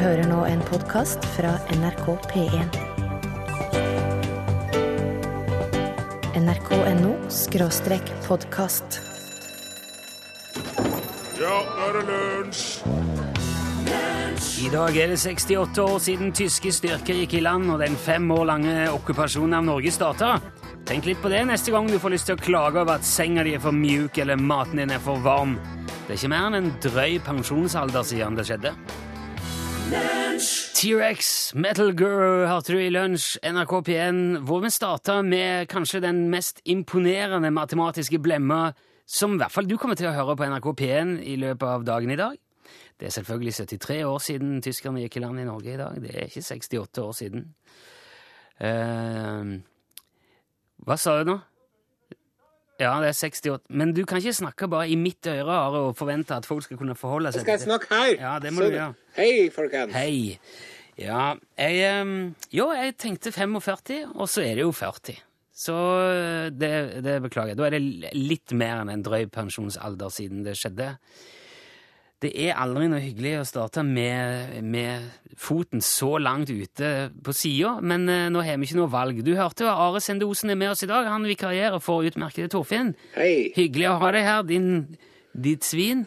hører nå en podkast fra NRK P1. nrk.no skråstrek podkast. Ja, nå er det lunsj! I dag er det 68 år siden tyske styrker gikk i land og den fem år lange okkupasjonen av Norge starta. Tenk litt på det neste gang du får lyst til å klage over at senga di er for mjuk eller maten din er for varm. Det er ikke mer enn en drøy pensjonsalder siden det skjedde. T-rex, Metal Girl hørte du i lunsj, NRK P1, hvor vi starta med kanskje den mest imponerende matematiske blemma som i hvert fall du kommer til å høre på NRK P1 i løpet av dagen i dag. Det er selvfølgelig 73 år siden tyskerne gikk i land i Norge i dag. Det er ikke 68 år siden. Uh, hva sa du nå? Ja, det er 68. Men du kan ikke snakke bare i mitt øre Are, og forvente at folk skal kunne forholde seg til Skal jeg snakke her? Ja, det må Så- du gjøre. Hei, folkens. Hei. Ja, jeg Jo, jeg tenkte 45, og så er det jo 40. Så eh, det, det beklager jeg. Da er det litt mer enn en drøy pensjonsalder siden det skjedde. Det er aldri noe hyggelig å starte med, med foten så langt ute på sida, men eh, nå har vi ikke noe valg. Du hørte jo Are Sende Osen er med oss i dag. Han vikarierer for utmerkede Torfinn. Hei. Hyggelig å ha deg her, din, ditt svin.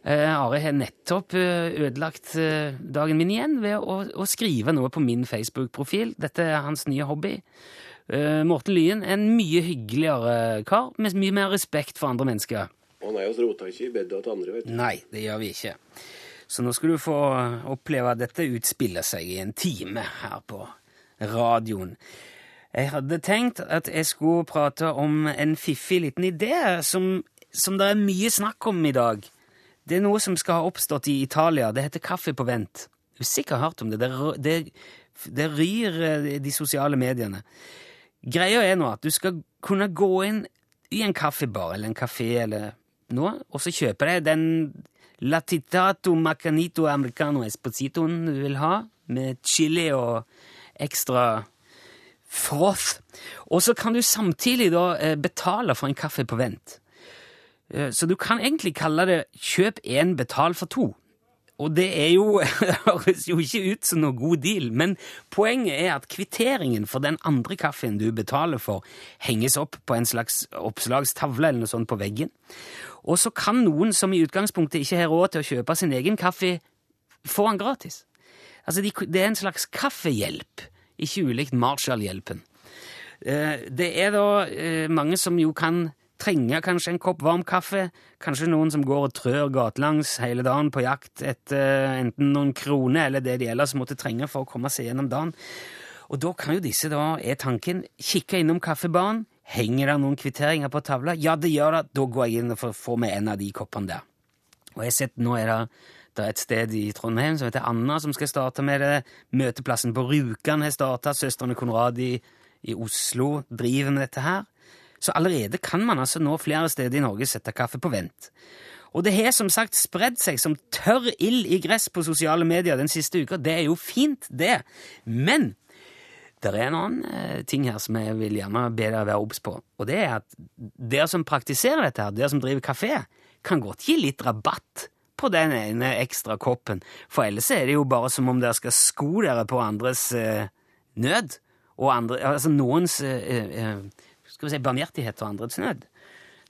Uh, Are har nettopp uh, ødelagt uh, dagen min igjen ved å, å skrive noe på min Facebook-profil. Dette er hans nye hobby. Morten Lyen er en mye hyggeligere kar, med mye mer respekt for andre mennesker. Å nei, vi rota ikke i bedet til andre, vet du. Nei, det gjør vi ikke. Så nå skal du få oppleve at dette utspiller seg i en time her på radioen. Jeg hadde tenkt at jeg skulle prate om en fiffig liten idé som, som det er mye snakk om i dag. Det er noe som skal ha oppstått i Italia. Det heter Kaffe på vent. Du har sikkert hørt om det. Det, det, det ryr eh, de sosiale mediene. Greia er nå at du skal kunne gå inn i en kaffebar eller en kafé eller noe, og så kjøper jeg den latitato macanito americano espositoen du vil ha, med chili og ekstra froth. Og så kan du samtidig da eh, betale for en kaffe på vent. Eh, Så du kan egentlig kalle det 'kjøp én, betal for to'. Og det er jo, det høres jo ikke ut som noe god deal, men poenget er at kvitteringen for den andre kaffen du betaler for, henges opp på en slags oppslagstavle eller noe sånt på veggen. Og så kan noen som i utgangspunktet ikke har råd til å kjøpe sin egen kaffe, få den gratis. Altså, de, det er en slags kaffehjelp, ikke ulikt Marshall-hjelpen. Eh, Det er da eh, mange som jo kan trenge kanskje en kopp varm kaffe, kanskje noen som går og trør gatelangs hele dagen på jakt etter eh, enten noen kroner eller det de ellers måtte trenge for å komme seg gjennom dagen. Og da kan jo disse, da, er tanken, kikke innom kaffebaren, henger det noen kvitteringer på tavla? Ja, det gjør det, da går jeg inn og får, med en av de koppene der. Og jeg har sett, nå er det, det er et sted i Trondheim som heter Anna, som skal starte med det. Møteplassen på Rjukan har starta. Søstrene Konrad i, i Oslo driver med dette her. Så allerede kan man altså nå flere steder i Norge sette kaffe på vent. Og det har som sagt spredd seg som tørr ild i gress på sosiale medier den siste uka. Det er jo fint, det. Men det er en annen eh, ting her som jeg vil gjerne be dere være obs på. Og det er at dere som praktiserer dette, her, dere som driver kafé, kan godt gi litt rabatt på den ene ekstra koppen. For ellers er det jo bare som om dere skal sko dere på andres eh, nød. Og andre, altså noens eh, eh, vi si, barmhjertighet og andres nød.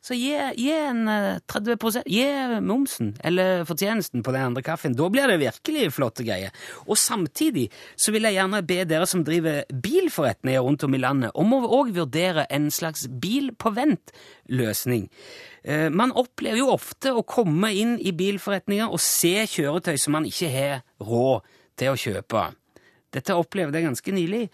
Så gi, gi en eh, 30 Gi momsen eller fortjenesten på den andre kaffen. Da blir det virkelig flotte greier. Og samtidig så vil jeg gjerne be dere som driver bilforretninger rundt om i landet, om å òg vurdere en slags bil på vent-løsning. Eh, Man opplever jo ofte å komme inn i bilforretninger og se kjøretøy som man ikke har råd til å kjøpe. Dette opplevde jeg ganske nylig.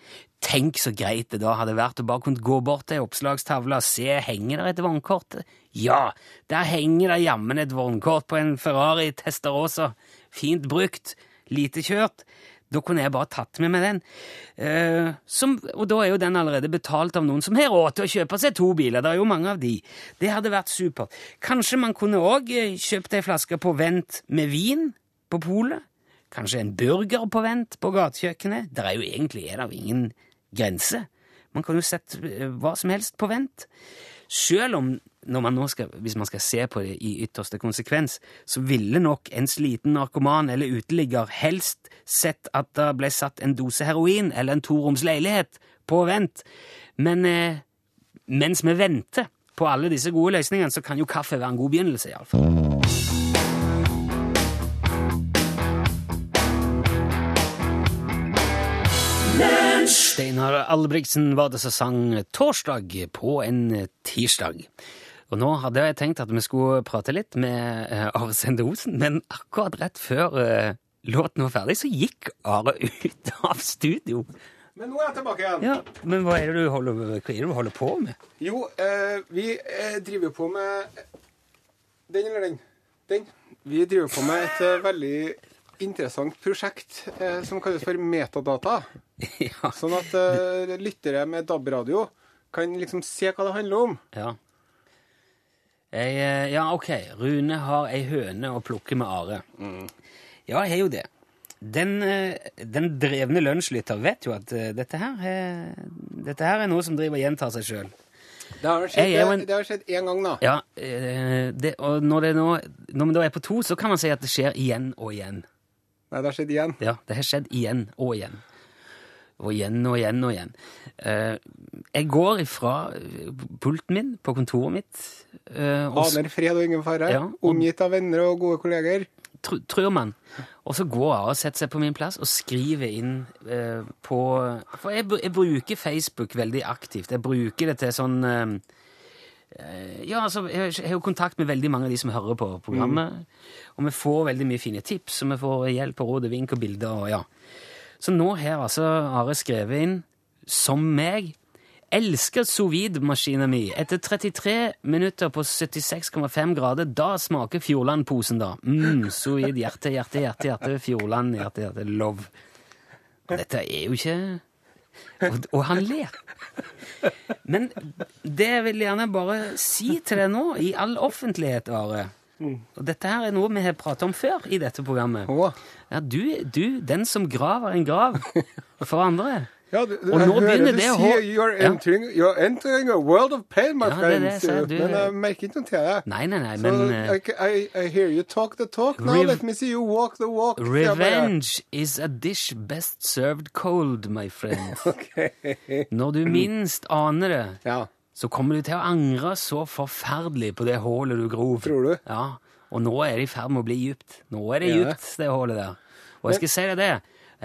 Tenk så greit det da hadde vært å bare kunne gå bort til ei oppslagstavle og se henger der et vognkort. Ja, der henger det jammen et vognkort på en Ferrari Testarossa. Fint brukt, lite kjørt. Da kunne jeg bare tatt med meg den. Uh, som, og da er jo den allerede betalt av noen som har råd til å kjøpe seg to biler. Det er jo mange av de. Det hadde vært supert. Kanskje man kunne òg kjøpt ei flaske på vent med vin på polet? Kanskje en burger på vent på gatekjøkkenet? Det er jo egentlig er det ingen grense. Man kan jo sette eh, hva som helst på vent. Selv om man skal, hvis man skal se på det i ytterste konsekvens, så ville nok en sliten narkoman eller uteligger helst sett at det ble satt en dose heroin eller en toroms leilighet på vent. Men eh, mens vi venter på alle disse gode løsningene, så kan jo kaffe være en god begynnelse, iallfall. Steinar Albrigtsen var det som sang 'Torsdag' på en tirsdag. Og nå hadde jeg tenkt at vi skulle prate litt med uh, Are Sende Osen, men akkurat rett før uh, låten var ferdig, så gikk Are ut av studio. Men nå er jeg tilbake igjen. Ja, Men hva er det du holder, er det du holder på med? Jo, eh, vi eh, driver på med Den eller den? Den. Vi driver på med et eh, veldig interessant prosjekt eh, som kalles for metadata. Ja. Sånn at uh, lyttere med DAB-radio kan liksom se hva det handler om. Ja. Jeg, eh, ja, ok. Rune har ei høne å plukke med Are. Ja, jeg har jo det. Den, eh, den drevne lunsjlytter vet jo at dette her, er, dette her er noe som driver og gjentar seg sjøl. Det har skjedd, Jeg en- det, det har skjedd én gang, da. Ja, det, og når, det nå, når vi da er på to, så kan man si at det skjer igjen og igjen. Nei, det har skjedd igjen. Ja, det har skjedd igjen og igjen. Og igjen og igjen og igjen. Eh, jeg går ifra pulten min på kontoret mitt eh, Aner fred og ingen fare. Ja, og- Omgitt av venner og gode kolleger. tr tror man. Og så går jeg og setter seg på min plass og skriver inn eh, på For jeg, jeg bruker Facebook veldig aktivt. Jeg bruker det til sånn eh, Ja, altså, jeg, har jo kontakt med veldig mange av de som hører på programmet. Og vi får veldig mye fine tips, og vi får hjelp og råd og vink og bilder. og ja. Så nå har altså Are skrevet inn, som meg Elsker sous vide-maskina mi. Etter 33 minutter på 76,5 grader, da smaker Fjordland-posen, da. Mm, sous vide, hjerte, hjerte, hjerte, hjerte, Fjordland, hjerte, hjerte, love. Dette er jo ikke Og, og han ler. Men det vil jeg gjerne bare si til deg nå, i all offentlighet, Are Og dette her er noe vi har pratet om før i dette programmet. Oh. Ja, du, du, den som graver en grav for andre. Ja, det, det, Og nå begynner det å sier you're you're Ja. entering, you're entering a world of pain, my Ja, det er det friends. sier, du- Men jeg merker ikke noe til det. Nei, nei, nei, so men eh, I, I, I hear you talk the talk. Now let me see you walk the walk. Revenge is a dish best served cold, my friend. okay. Når du minst aner det, Ja. Så kommer du til å angre så forferdelig på det hullet du grov. Tror du? Ja, og nå er det i ferd med å bli djupt. Nå er det Ja. djupt, det hullet der. Og jeg skal si deg det,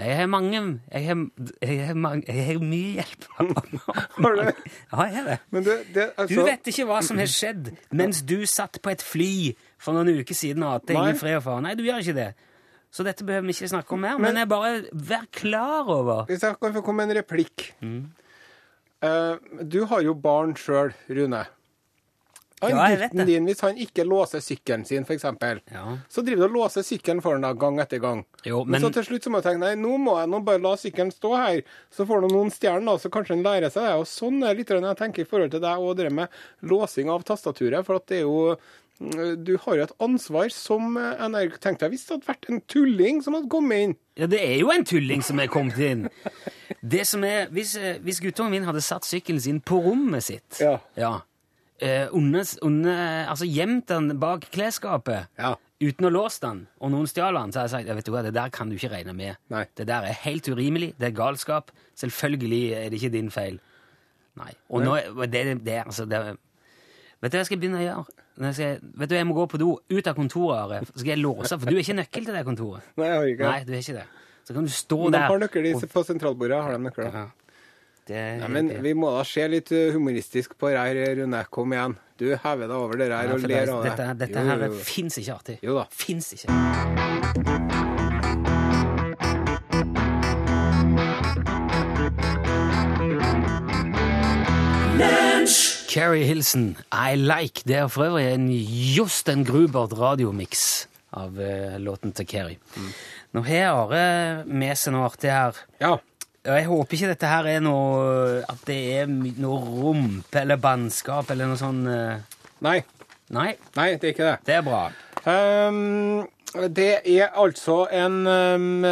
jeg har mange, jeg har, jeg har, mange, jeg har mye hjelp. Har du? det? Ja, jeg har det. Men det, det Du altså, vet ikke hva som har skjedd mens du satt på et fly for noen uker siden og hadde ingen fred og fare. Nei, du gjør ikke det. Så dette behøver vi ikke snakke om mer, men, Men- jeg bare vær klar over Hvis jeg kan få komme med en replikk. Mm. Eh, du har jo barn sjøl, Rune. Han Ja, din, hvis han ikke låser sykkelen sin, f.eks., Ja. så driver du og låser sykkelen for ham gang etter gang. Jo, men... men- så til slutt så må du tenke nei, nå må jeg nå bare la sykkelen stå her, så får du noen stjerner, da, så kanskje han lærer seg det. Og sånn er litt jeg tenker i forhold til deg og det med låsing av tastaturet, for at det er jo mm, du har jo et ansvar som eh, NRK tenkte jeg hvis det hadde vært en tulling som hadde kommet inn. Ja, det er jo en tulling som er kommet inn. Det som er, Hvis, eh, hvis guttungen min hadde satt sykkelen sin på rommet sitt Ja. Eh, under, under, Altså gjemt den bak klesskapet Ja. uten å låse den, og noen stjal den, så har jeg sagt ja, vet du hva, det der kan du ikke regne med. Nei. Det der er helt urimelig. Det er galskap. Selvfølgelig er det ikke din feil. Nei. Og nå, det, det altså det, Vet du hva jeg skal begynne å gjøre? Jeg skal, vet du, jeg må gå på do, ut av kontoret, Are. Så skal jeg låse, for du er ikke nøkkel til det kontoret. Nei, jeg har ikke Nei, du er ikke det. Så kan du stå Men de der. har nøkkel på sentralbordet. har de nøkler. Ja. Nei, men vi må da se litt uh, humoristisk på det her, Rune. Kom igjen. Du hever deg over det her Ja, og ler av det. dette, dette her fins ikke artig. Jo da. Fins ikke. Carrie Hilson, I Like. Det er for øvrig en Josten Grubert radiomix av eh, låten til Carrie. Nå har Are med seg noe artig her. Ja. Jeg håper ikke dette her er noe At det er noe rumpe eller bannskap eller noe sånn eh, Nei. Nei, Nei, det er ikke det. det er bra. Um, det er altså en um,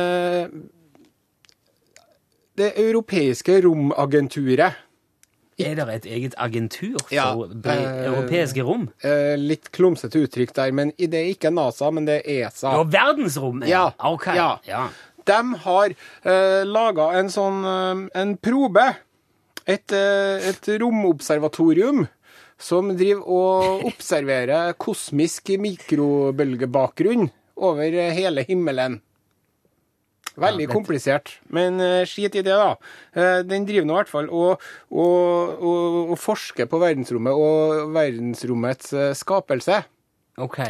Det europeiske romagenturet, Er det et eget agentur for Ja, eh, europeiske rom? Eh, litt klumsete uttrykk der, men det er ikke NASA, men det er ESA. Og verdensrommet? Ja, Ok. ja. ja. De har eh, laga en sånn eh, en probe, et, eh, et romobservatorium, som driver og observerer kosmisk mikrobølgebakgrunn over hele himmelen. Veldig Ja, komplisert, men eh, skit i det, da. Den driver nå i hvert fall og, og, og, og forsker på verdensrommet og verdensrommets skapelse. Ok.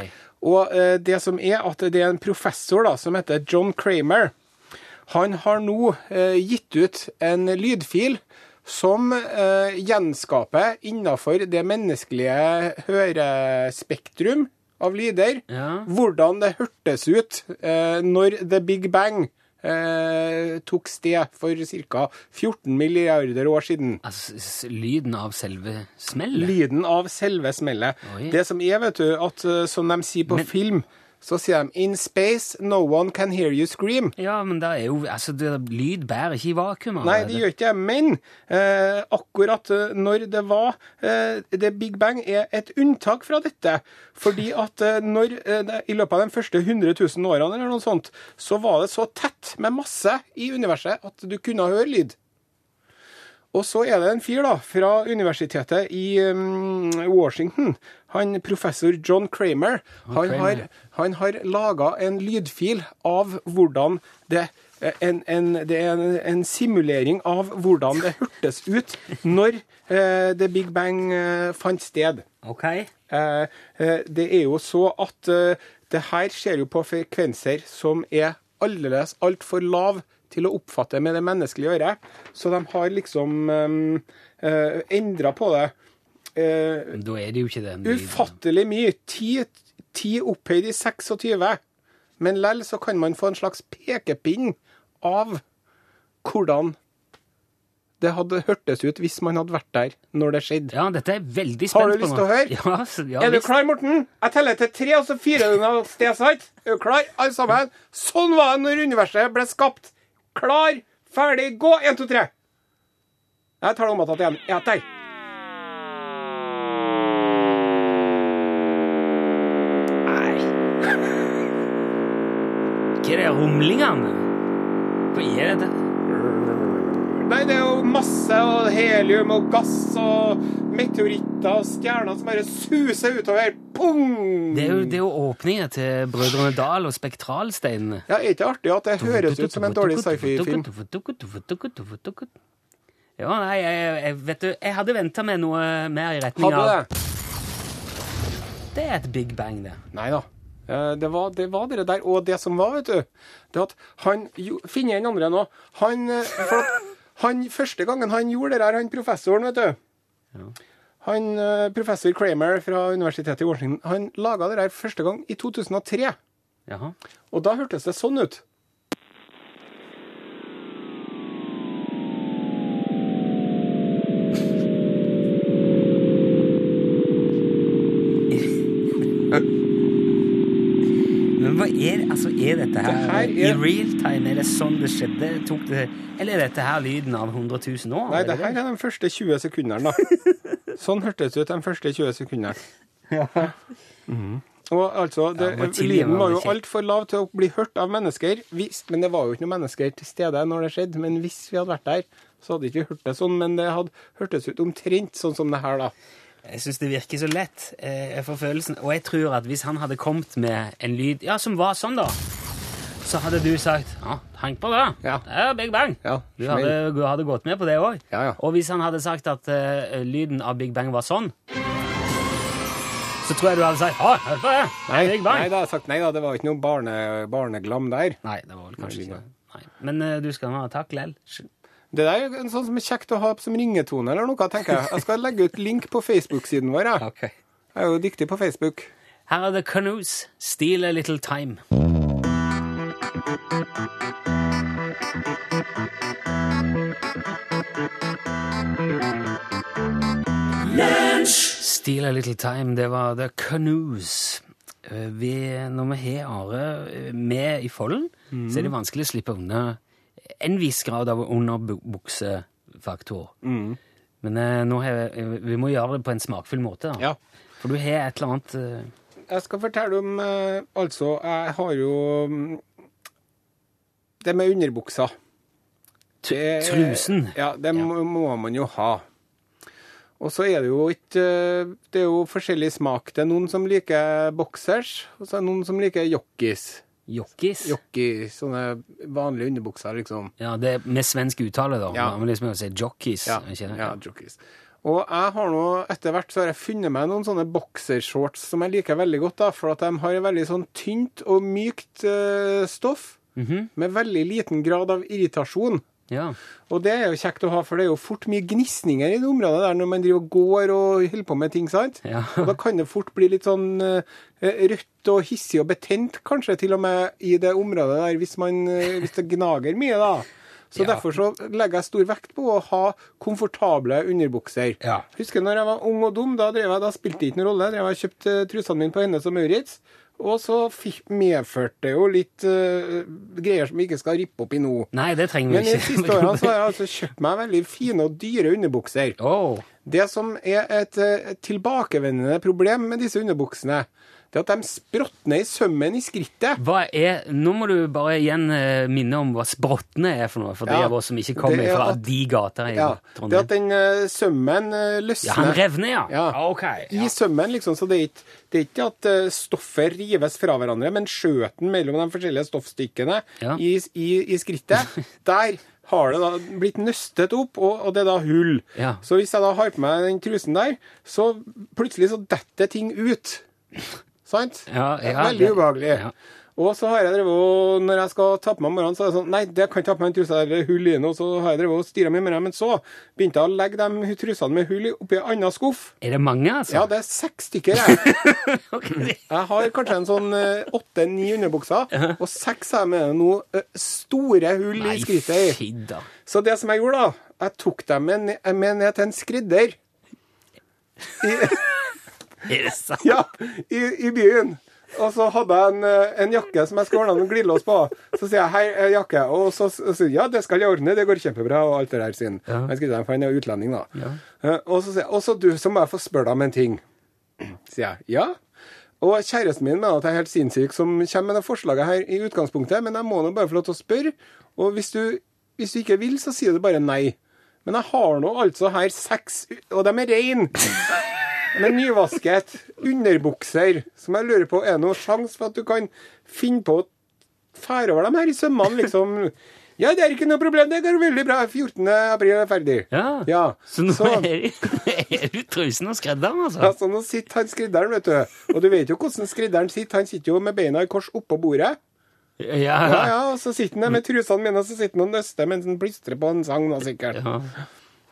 Og det som er at det er en professor da, som heter John Kramer. Han har nå eh, gitt ut en lydfil som eh, gjenskaper innenfor det menneskelige hørespektrum av lyder Ja. hvordan det hørtes ut eh, når The Big Bang eh, tok sted for ca. 14 milliarder år siden. Altså, lyden av selve smellet? Lyden av selve smellet. Oi. Det som er, vet du, at som de sier på Men- film, så sier de In space, no one can hear you scream. Ja, men det er jo Altså, det, lyd bærer ikke i vakuum. Nei, det gjør ikke det. Men eh, akkurat eh, når det var eh, det Big Bang er et unntak fra dette. Fordi at eh, når eh, I løpet av de første 100 000 årene eller noe sånt, så var det så tett med masse i universet at du kunne høre lyd. Og så er det en fyr da, fra universitetet i um, Washington, han professor John Kramer, han har, han har laga en lydfil av hvordan det en, en, det er en, en simulering av hvordan det hørtes ut når eh, The Big Bang eh, fant sted. Ok. Eh, eh, det er jo så at eh, det her skjer jo på frekvenser som er aldeles altfor lav til å oppfatte med det menneskelige øret. Så de har liksom eh, endra på det. Eh, Da er det jo ikke den ufattelig mye. Ti, ti opphøyd i 26. Men lell så kan man få en slags pekepinn av hvordan det hadde hørtes ut hvis man hadde vært der når det skjedde. Ja, dette er veldig spent på Har du lyst til å høre? Ja, så, ja, Er du klar, Morten? Jeg teller til tre, og så firer du av sted, sant? Er du klar, alle sammen? Sånn var det når universet ble skapt. Klar, ferdig, gå! Én, to, tre. Jeg tar det om igjen. Ja, der. Hva er det humlingene? Hva er det? Nei, det er jo masse og helium og gass og meteoritter og stjerner som bare suser utover. Pung! Det er jo, det er jo åpninger til Brødrene Dal og Spektralsteinene. Ja, er ikke artig at det høres ut som en dårlig sci-fi-film? Ja, nei, jeg, jeg, vet du, jeg hadde venta med noe mer i retning Hadde av det? Det er et big bang, det. Nei da. Eh, Det var, det var det der. Og det som var, vet du, det at han Finner en andre nå. Han, eh, han, Første gangen han gjorde det der, han professoren, vet du Han eh, Professor Kramer fra Universitetet i Washington han laga det der første gang i 2003. Jaha. Og da hørtes det sånn ut. Altså, er dette her, Det her er- i real time? Er det sånn det skjedde? Det, eller er dette her lyden av 100 000 år? Nei, det her er de første 20 sekundene, da. Sånn hørtes det ut de første 20 sekundene. Mhm. Og altså, det, Ja, Lyden var jo altfor lav til å bli hørt av mennesker. Hvis, men det var jo ikke noen mennesker til stede når det skjedde. Men hvis vi hadde vært der, så hadde ikke vi hørt det sånn. Men det hadde hørtes ut omtrent sånn som det her, da. Jeg syns det virker så lett. eh, Jeg får følelsen, Og jeg tror at hvis han hadde kommet med en lyd ja, som var sånn, da, så hadde du sagt ja, tenk på det. Ja. Det er Big Bang. Ja, du, hadde, du hadde gått med på det òg. Ja, ja. Og hvis han hadde sagt at uh, lyden av Big Bang var sånn, så tror jeg du hadde sagt ja, hør på det. Det er Big Bang. nei, da sagt nei da. Det var ikke noe barne, barneglam der. Nei, det var vel kanskje Nei, ikke det. Men uh, du skal ha takk lell. Det der er en sånn som er kjekt å ha som ringetone eller noe, tenker jeg. Jeg skal legge ut link på Facebook-siden vår. Jeg. Ok. jeg er jo dyktig på Facebook. Her er The Canoes. Steal a Little Time. Steal a Little Time, det var The Canoes. Eh, Vi, når vi har Are eh, med i folden, så er det vanskelig å slippe unna en viss grad av underbuksefaktor. Men eh, nå har jeg, vi må gjøre det på en smakfull måte. da. Ja. For du har et eller annet eh, Jeg skal fortelle om eh, Altså, jeg har jo mm, Det med underbuksa. Det- Trusen. Ja, det må, må man jo ha. Og så er det jo ikke Det er jo forskjellig smak. Det er noen som liker boksers, og så er det noen som liker jockis. Jockis. Jockey, sånne vanlige underbukser, liksom. Ja, det er med svensk uttale, da. Ja. Man liksom si jockeys. Ja, ikke det? ja jockeys. Og jeg har nå, etter hvert så har jeg funnet meg noen sånne boksershorts som jeg liker veldig godt, da, for at de har veldig sånn tynt og mykt uh, stoff, Mhm. med veldig liten grad av irritasjon. Ja. Og det er jo kjekt å ha, for det er jo fort mye gnisninger i det området der når man driver og går og holder på med ting, sant? Ja. Og da kan det fort bli litt sånn eh, rødt og hissig og betent, kanskje til og med i det området der, hvis, man, eh, hvis det gnager mye, da. Så Ja. derfor så legger jeg stor vekt på å ha komfortable underbukser. Ja. Husker når jeg var ung og dum, da, drev jeg, da spilte det ikke noen rolle. Drev jeg kjøpte trusene mine på Hennes og Maurits. Og så medførte det jo litt uh, greier som vi ikke skal rippe opp i nå. Nei, det trenger vi vi Men de ikke. siste årene så har jeg altså kjøpt meg veldig fine og dyre underbukser. Oh. Det som er et, eh, et tilbakevendende problem med disse underbuksene, det er at de språtner i sømmen i skrittet. Hva er, Nå må du bare igjen eh, minne om hva sprottene er for noe, for de Ja, av oss som ikke kommer er fra at- de gater i Ja, det er at den eh, sømmen eh, løsner. Ja, han revner, ja. Ja. Ok. I sømmen, liksom, så det er ikke, det er ikke at stoffer stoffet rives fra hverandre, men skjøten mellom de forskjellige stoffstykkene Ja. i, i, i skrittet, der har det da blitt nøstet opp, og, og det er da hull. Ja. Så hvis jeg da har på meg den trusen der, så plutselig så detter ting ut. Sant? Ja, Det ja, Veldig ubehagelig. ja. Og så har jeg drevet og Når jeg skal ta på meg om morgenen, så er det sånn Nei, det kan jeg ta på meg en truse der hull i den. Og så har jeg drevet og styra med det. Men så begynte jeg å legge de trusene med hull i oppi en annen skuff. Er det mange, altså? Ja, det er seks stykker, jeg. okay. Jeg har kanskje en sånn åtte-ni underbukser, og seks har jeg med nå eh, store hull Nei, i skrittet i. Så det som jeg gjorde, da Jeg tok dem med ned til en skridder. I, Er det sant? ja, i, i byen. Og så hadde jeg en, eh, en jakke som jeg skulle ordne noen glidelås på. Så sier jeg 'hei, eh, jakke', og så sier 'ja, det skal jeg ordne, det går kjempebra', og alt det der, sin. Ja. For han er utlending, da. Ja. Og så sier jeg 'og så du, så må jeg få spørre deg om en ting'. Sier jeg. 'Ja'. Og kjæresten min mener at jeg er helt sinnssyk som kommer med det forslaget her i utgangspunktet, men jeg må nå bare få lov til å spørre. Og hvis du, hvis du ikke vil, så sier du bare nei. Men jeg har nå altså her seks, og de er reine. Med nyvasket underbukser, som jeg lurer på, er det noen sjanse for at du kan finne på å fære over dem her i sømmene, liksom? Ja, det er ikke noe problem, det går veldig bra. 14. april er ferdig. Ja. Ja. Så nå Så, er, er du trusen og skredderen, altså? Ja, så nå sitter han skridderen, vet du. Og du vet jo hvordan skridderen sitter. Han sitter jo med beina i kors oppå bordet. Ja, ja. ja, og så sitter han der med trusene mine, og så sitter han og nøster mens han plystrer på en sang, da, sikkert. ja.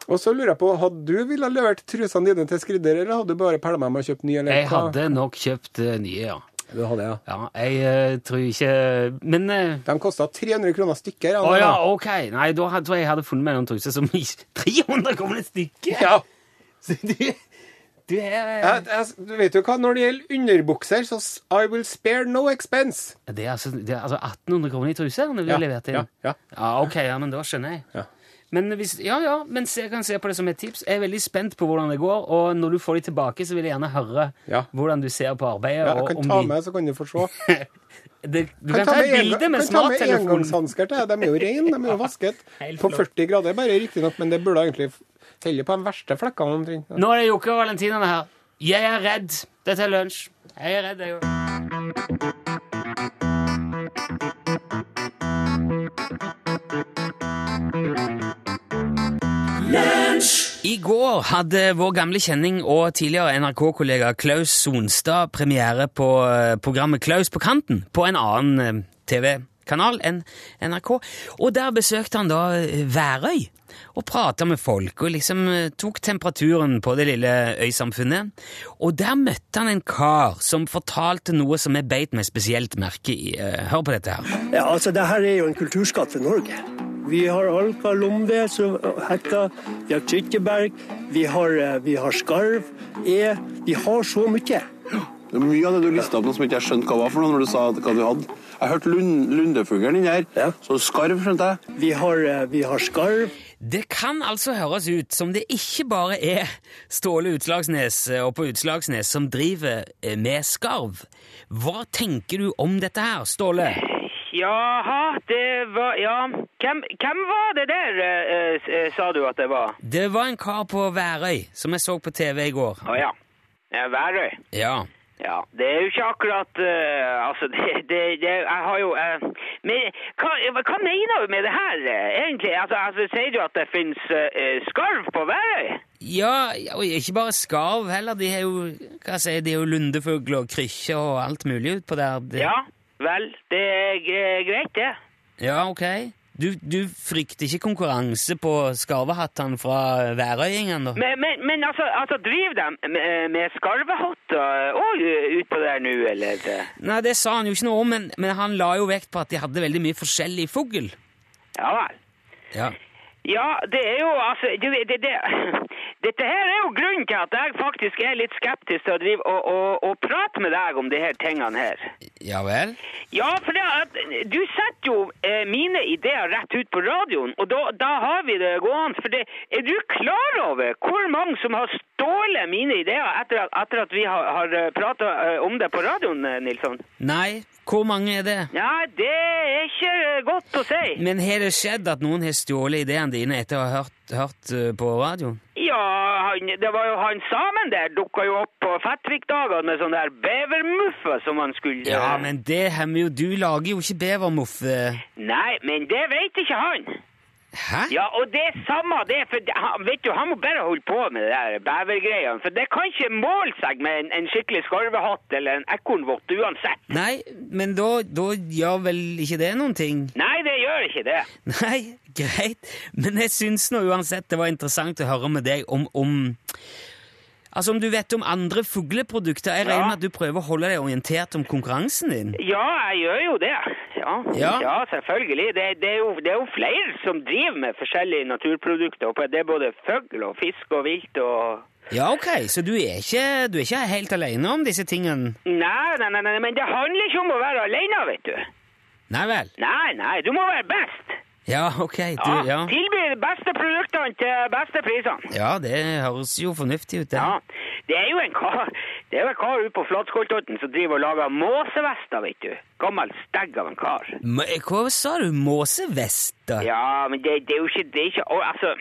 Og så lurer jeg på, hadde du ville levert trusene dine til skridder, eller hadde du bare pælma med å kjøpe nye? eller Jeg hadde nok kjøpt eh, nye, ja. Du hadde, ja. Ja, jeg uh, tror ikke Men uh, De kosta 300 kroner stykket. Å ja, OK. Nei, da hadde- tror jeg jeg hadde funnet meg noen truser som 300 kroner stykket! ja. Så du, du er Jeg, jeg, du vet jo hva, Når det gjelder underbukser, så I will spare no expense. Det er altså, det er altså 1800 kroner i truser når vi har levert inn? ja, ja. Ja, ok, ja, men da skjønner jeg. Ja. Men hvis, ja, ja, men jeg kan se på det som et tips. Jeg er veldig spent på hvordan det går, og når du får de tilbake, så vil jeg gjerne høre Ja. hvordan du ser på arbeidet. Ja, jeg kan om ta de, med, så kan du få se. det, Du Kan kan ta et bilde med kan ta med engangshansker til. De er jo rene, de er jo vasket. På 40 grader bare, riktignok, men det burde egentlig helle på de verste flekkene omtrent. Nå er det Jokke og Valentinene her. Jeg er redd. Dette er lunsj. Jeg er redd, jeg òg. I går hadde vår gamle kjenning og tidligere NRK-kollega Klaus Sonstad premiere på eh, programmet Klaus på kanten på en annen eh, TV-kanal enn NRK. Og der besøkte han da eh, Værøy og prata med folk og liksom tok temperaturen på det lille øysamfunnet. Og der møtte han en kar som fortalte noe som jeg beit meg spesielt merke i. Hør på dette her. Ja, altså, det her er jo en kulturskatt for Norge. Vi har alka, lomve, som hekka, vi har tytteberg, vi har, vi har skarv, e. Vi har så mye. Det er mye av det du lista opp nå som ikke jeg skjønte hva var for noe når du sa hva du hadde. Jeg hørte lund, lundefuglen inni her. Ja. Så skarv, skjønte jeg. Vi har, vi har skarv. Det kan altså høres ut som det ikke bare er Ståle Utslagsnes og på Utslagsnes som driver med skarv. Hva tenker du om dette her, Ståle? Jaha, det var Ja, hvem, hvem var det der, eh, eh, sa du at det var? Det var en kar på Værøy som jeg så på TV i går. Å ja. Eh, Værøy. Ja. Ja, det er jo ikke akkurat eh, Altså, det, det, det Jeg har jo eh, Men hva, hva mener du med det her, eh, egentlig? Altså, altså Sier du at det fins eh, skarv på Værøy? Ja, og ikke bare skarv heller. De har jo hva sier de har jo lundefugler og krykkje og alt mulig utpå der. Det, Ja, vel, det er greit, det. ja, ok. Du, du frykter ikke konkurranse på skarvehattene fra værøyingene, da? Men, men, men altså, altså, driver de med, med skarvehatter òg utpå der nå, eller? Nei, det sa han jo ikke noe om, men, men han la jo vekt på at de hadde veldig mye forskjellig fugl. Ja vel. Ja. Ja, det er jo altså du, det, det, Dette her er jo grunnen til at jeg faktisk er litt skeptisk til å drive og, og, og prate med deg om de her tingene her. ja vel? Ja, for det at du setter jo eh, mine ideer rett ut på radioen, og da, da har vi det gående. For det, er du klar over hvor mange som har stjålet mine ideer etter at, etter at vi har, har prata om det på radioen, eh, Nilsson? Nei, hvor mange er det? Ja, det er ikke eh, godt å si. Men har det skjedd at noen har stjålet ideene dine etter å ha hørt, hørt eh, på radioen? Ja, han, det var jo han samen der dukka jo opp på Fettvik-dagene med sånn der bevermuffer som han skulle Ja, men det hemmer jo Du lager jo ikke bevermoff. eh. Nei, men det vet ikke han. Hæ? Ja, og det er samme det, for han, vet du, han må bare holde på med det der bevergreiene, for det kan ikke måle seg med en, en skikkelig skarvehatt eller en ekornvott uansett. Nei, men da, da gjør vel ikke det noen ting? Nei, det gjør ikke det. Nei, greit. Men jeg syns nå uansett det var interessant å høre med deg om, om Altså om du vet om andre fugleprodukter. Jeg regner Ja. med at du prøver å holde deg orientert om konkurransen din? Ja, jeg gjør jo det. Ja, Ja. selvfølgelig. Det, det, er jo, det er jo flere som driver med forskjellige naturprodukter. og Det er både fugl og fisk og vilt og Ja, ok, så du er ikke, du er ikke helt alene om disse tingene? Nei, nei, nei, nei, men det handler ikke om å være alene, vet du. Nei vel? Nei, nei, du må være best. Ja, ok, du, Ja. Tilby de beste produktene til beste prisene. Ja, det høres jo fornuftig ut, det. Ja, det er jo en kar Det er jo en kar ute på Flatskoltotten som driver og lager måsevester, vet du. Gammel stegg av en kar. Men, Hva sa du? Måsevester? Ja, men det, det er jo ikke, det er ikke Altså,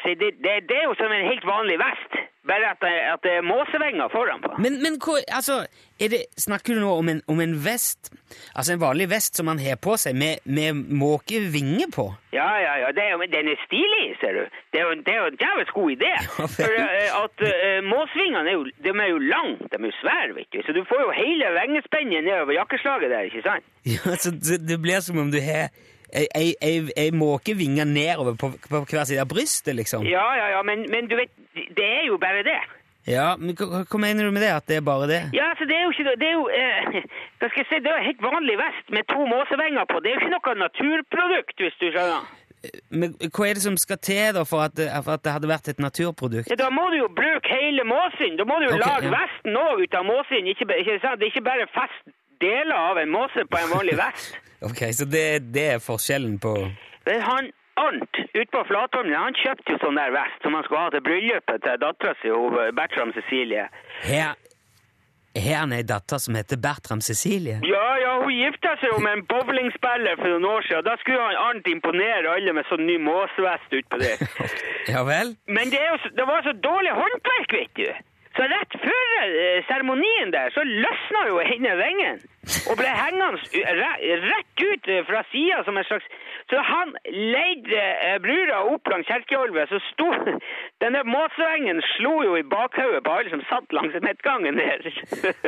si, det, det, det er jo som en helt vanlig vest. Bare at det, at det er måsevenger foran på. Men, men hva, altså, det, snakker du nå om en, om en vest, altså en vanlig vest som man har på seg med, med måkevinger på? Ja, ja, ja, det er, den er stilig, ser du. Det er jo, det er jo en jævlig god idé. Ja. For eh, at uh, måsvingene er jo, de er jo lange, de er jo svære, vet du. Så du får jo hele vengespennet nedover jakkeslaget der, ikke sant? Ja, så det, det blir som om du har ei, jeg må ikke vinge nedover på, på hver side av brystet, liksom. Ja, ja, ja, men, men du vet, det er jo bare det. Ja, men hva, mener du med det? At det er bare det? Ja, altså det er jo ikke det er jo, eh, Hva skal jeg si, det er helt vanlig vest med to måsevenger på. Det er jo ikke noe naturprodukt, hvis du skjønner. Men hva er det som skal til da for at, for at det hadde vært et naturprodukt? Ja, da må du jo bruke hele måsen. Da må du jo okay, lage ja. vesten òg ut av måsen. Ikke, ikke? Det er ikke bare fast deler av en måse på en vanlig vest. Ok, Så det, det er forskjellen på Men han Arnt ute på Flatholmen han kjøpte jo sånn der vest som han skulle ha til bryllupet til dattera si, Bertram Cecilie. Her Har han ei datter som heter Bertram Cecilie? Ja, ja, hun gifta seg jo med en bowlingspiller for noen år siden. Da skulle han Arnt imponere alle med sånn ny måsevest utpå det. Ja vel? Men det, er jo, det var så dårlig håndverk, vet du. Så rett før eh, seremonien der, så løsna jo ene vingen. Og ble hengende rett ut eh, fra sida som en slags Så han leide eh, brura opp langs Kjerkeolvet, så sto Denne måsvengen slo jo i bakhodet på alle som satt langs midtgangen der.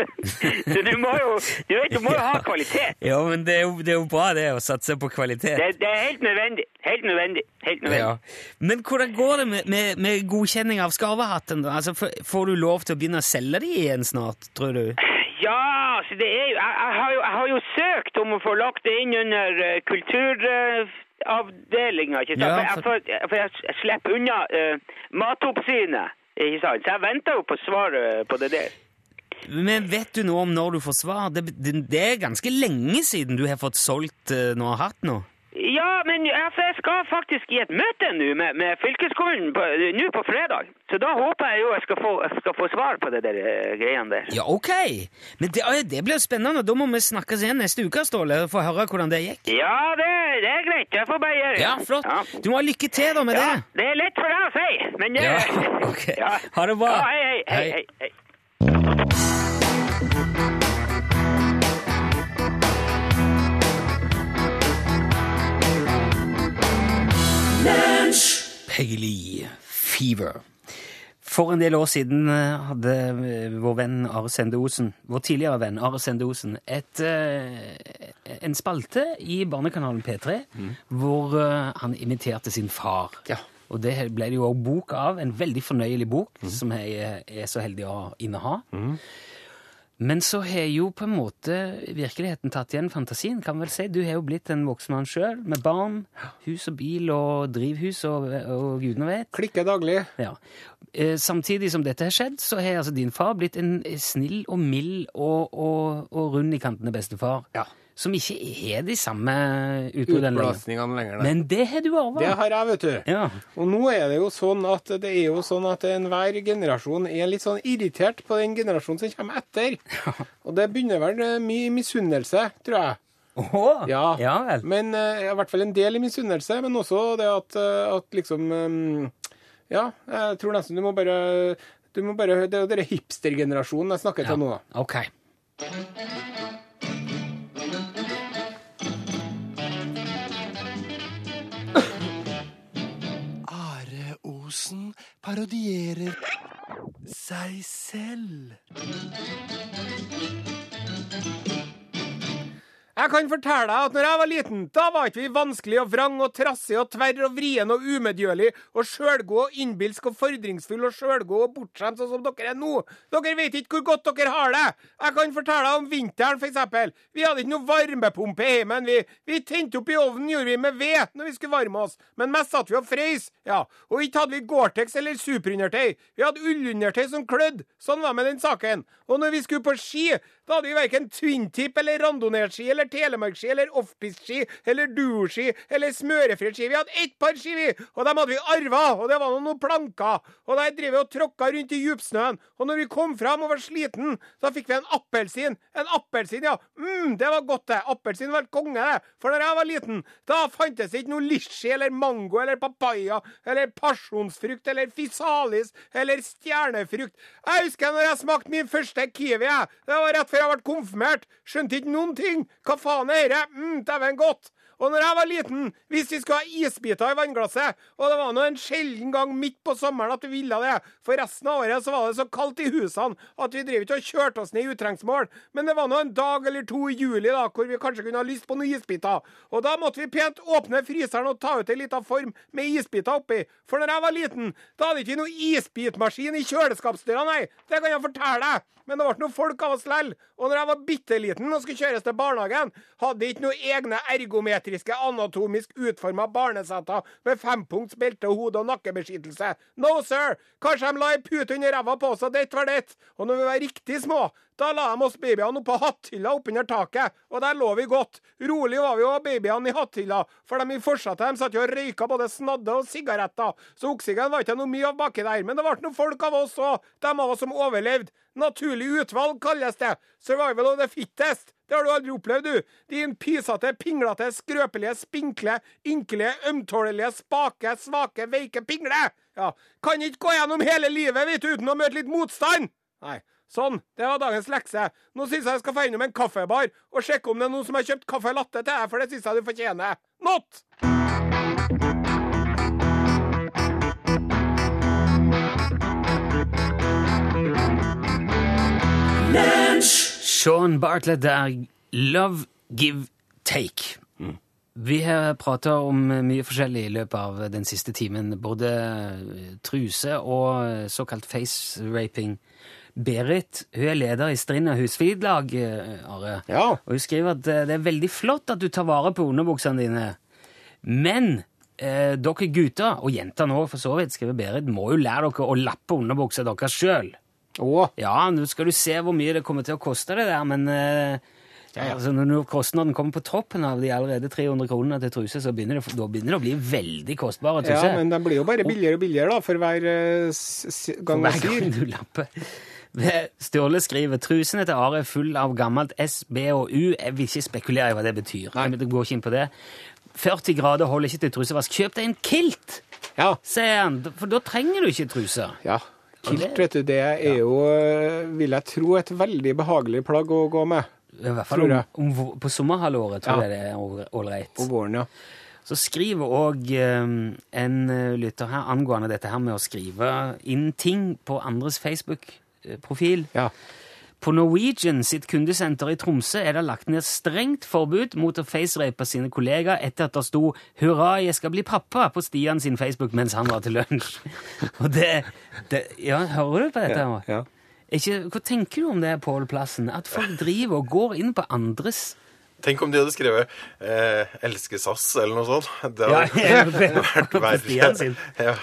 så du må jo Du vet, du må jo ha kvalitet. Ja, men det er, jo, det er jo bra det å satse på kvalitet. Det, det er helt nødvendig. Helt nødvendig. Helt nødvendig. Ja. Men hvordan går det med, med, med godkjenning av skarvehatten? Altså, får du lov til å begynne å selge de igjen snart, tror du? Ja, altså det er jo jeg, jeg, har jo jeg har jo søkt om å få lagt det inn under uh, kulturavdelinga, ikke sant? Ja, for, jeg, for, for jeg, jeg slipper unna uh, matoppsynet, ikke sant? Så jeg venter jo på svaret på det der. Men vet du noe om når du får svar? Det, det, det er ganske lenge siden du har fått solgt uh, noe hatt nå. Ja, men altså, jeg skal faktisk i et møte nå med, med fylkeskommunen nå på fredag. Så da håper jeg jo jeg skal få, skal få svar på det der eh, greiene der. Ja, ok. Men det, det blir spennende. Da må vi snakkes igjen neste uke, Ståle, og få høre hvordan det gikk. Ja, det, det er greit. Jeg får bare gjøre det. Ja, flott. Ja. Du må ha lykke til da med Ja, det. det er lett for deg å si, men det... Ja, ok. Ja. Ha det bra. Ja, hei, hei, Hei. hei, hei. Peggy Fever. For en del år siden eh, hadde eh, vår venn Are Sende Osen, vår tidligere venn Are Sende Osen, et, eh, en spalte i barnekanalen P3 hvor eh, han imiterte sin far. Ja. Og det ble det jo òg bok av, en veldig fornøyelig bok, som jeg er så heldig å inneha. Men så har jo på en måte virkeligheten tatt igjen fantasien, kan vel si. Du har jo blitt en voksen mann sjøl, med barn, hus og bil og drivhus og, og gudene vet. Klikker daglig. Ja. Eh, samtidig som dette har skjedd, så har altså din far blitt en snill og mild og, og, og rund i kantene bestefar. Ja. Som ikke er de samme utbruddene lenger. Men det har du arva. Det har jeg, vet du. Ja. Og nå er det jo sånn at det er jo sånn at enhver generasjon er litt sånn irritert på den generasjonen som kommer etter. Og det begynner vel mye misunnelse, tror jeg. Åh, Ja, ja vel. Men uh, i hvert fall en del i misunnelse, men også det at, eh, at liksom um, Ja, jeg tror nesten du må bare du må bare, Det er jo denne hipstergenerasjonen jeg snakker til nå. da. Ok. Parodierer seg selv. Jeg kan fortelle deg at når jeg var liten, da var ikke vi vanskelig og vrang og trassig og tverr og vrien og umedgjørlig og sjølgod og innbilsk og fordringsfull og sjølgod og bortskjemt sånn som dere er nå. Dere vet ikke hvor godt dere har det. Jeg kan fortelle deg om vinteren, eksempel. Vi hadde ikke noe varmepumpe i heimen, vi. Vi tente opp i ovnen, gjorde vi med ved når vi skulle varme oss, men mest satt vi og frøys. Ja, og ikke hadde vi Gore-Tex eller superundertøy. Vi hadde ullundertøy som klødde. Sånn var det med den saken. Og når vi skulle på ski, da hadde vi verken twintip eller randonee-ski eller telemarkski eller offpiste-ski eller duoski eller smørefritt ski. Vi hadde ett par ski, vi, og dem hadde vi arva, og det var noen, planker. Og der drev vi og tråkka rundt i djupsnøen. Og når vi kom fram og var sliten, da fikk vi en appelsin. En appelsin, ja. mm, det var godt, det. Appelsin var konge, det. For da jeg var liten, da fantes det ikke noe lischi eller mango eller papaya eller pasjonsfrukt eller fisalis eller stjernefrukt. Jeg husker når jeg smakte min første kiwi. jeg. Det var rett før jeg ble konfirmert. Skjønte ikke noen ting. Hva faen er dette? Mm, Dæven godt. Og når jeg var liten, hvis vi skulle ha isbiter i vannglasset, og det var nå en sjelden gang midt på sommeren at vi ville det, for resten av året så var det så kaldt i husene at vi drev ikke og kjørte oss ned i utrengsmål, men det var nå en dag eller to i juli da, hvor vi kanskje kunne ha lyst på noen isbiter. Og da måtte vi pent åpne fryseren og ta ut en liten form med isbiter oppi. For når jeg var liten, da hadde ikke vi noe isbitmaskin i kjøleskapsdøra, nei. Det kan jeg fortelle deg. Men det ble noen folk av oss lell. Og når jeg var bitte liten og skulle kjøres til barnehagen, hadde ikke noe egne ergometriske, anatomisk utforma barneseter med fempunkts belte, hode- og nakkebeskyttelse. No, sir! Kanskje de la ei pute under ræva på oss, og det var det. Og når vi var riktig små, da la de oss babyene oppå hatthylla oppunder taket, og der lå vi godt. Rolig var vi og babyene i hatthylla, for de i fortsatte de satt jo og røyka både snadde og sigaretter, så oksygen var ikke noe mye av baki der. Men det ble noen folk av oss òg, de av oss som overlevde. Naturlig utvalg kalles det. Survival of the fittest. Det har du aldri opplevd, du. Din pysete, pinglete, skrøpelige, spinkle, ynkelige, ømtålelige, spake, svake, veike pingle. Ja, kan ikke gå gjennom hele livet vet du, uten å møte litt motstand. Nei. Sånn, det var dagens lekse. Nå syns jeg jeg skal få innom en kaffebar og sjekke om det er noen som har kjøpt kaffe latte til deg, for det syns jeg du fortjener. Not! Sean Bartlett der. Love, give, take. Vi har prata om mye forskjellig i løpet av den siste timen. Både truse og såkalt face-raping. Berit hun er leder i Strinda husflidlag, Are. Ja. Og hun skriver at eh, det er veldig flott at du tar vare på underbuksene dine. Men eh, dere gutter, og jenter nå for så vidt, skriver Berit, må jo lære dere å lappe underbuksa deres sjøl. Å, Ja, nå skal du se hvor mye det kommer til å koste det der, men eh, Altså, når kostnaden kommer på toppen av de allerede 300 kronene til truse, så begynner det, da begynner det å bli veldig kostbare ja, men de blir jo bare billigere og billigere da, for hver eh, gang Hver sier. du lapper. Sturle skriver trusene til Are er full av gammelt S, B og U. Jeg vil ikke spekulere i hva det betyr. Nei. Jeg går ikke inn på det. 40 grader holder ikke til trusevask. Kjøp deg en kilt, Ja, sier han, for da trenger du ikke truser. ja. Kilt, vet du, det er jo, eh, vil jeg tro, et veldig behagelig plagg å gå med I hvert fall om, om, på sommerhalvåret tror Ja. jeg det er ålreit. på våren, ja. Så skriver òg en eh, lytter her angående dette her med å skrive inn ting på andres Facebook-profil. Ja. På Norwegian sitt kundesenter i Tromsø er det lagt ned strengt forbud mot å facerape sine kollegaer etter at det sto 'Hurra, jeg skal bli pappa' på Stian sin Facebook mens han var til lunsj. Og det, det Ja, hører du på dette? Ja, ja. Ikke, hva tenker du om det, Pål Plassen? At folk driver og går inn på andres Tenk om de hadde skrevet eh, 'Elsker SAS' eller noe sånt. Det hadde vært verre. Ja.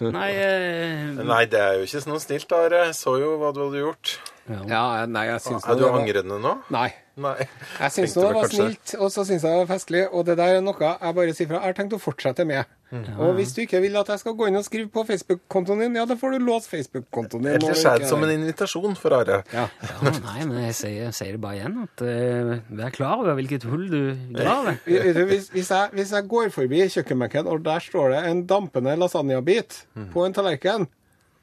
Nei, eh, Nei, det er jo ikke noe snilt, Are. Jeg så jo hva du hadde gjort. ja, nei, jeg syns Er du det var- angrende nå? Nei. Nei. Jeg syns nå det var kanskje- snilt, og så syns jeg det var festlig. Og det der er noe jeg bare sier fra. Jeg har tenkt å fortsette med. Mm. Og hvis du ikke vil at jeg skal gå inn og skrive på Facebook-kontoen din, ja, da får du låse Facebook-kontoen din. Eller er det som en invitasjon for Are. ja. Ja, nei, men jeg sier, sier det bare igjen. at uh, Vær klar over hvilket hull du graver. Hvis, hvis, jeg, hvis jeg går forbi kjøkkenbenken, og der står det en dampende lasagnebit Mm. på en tallerken,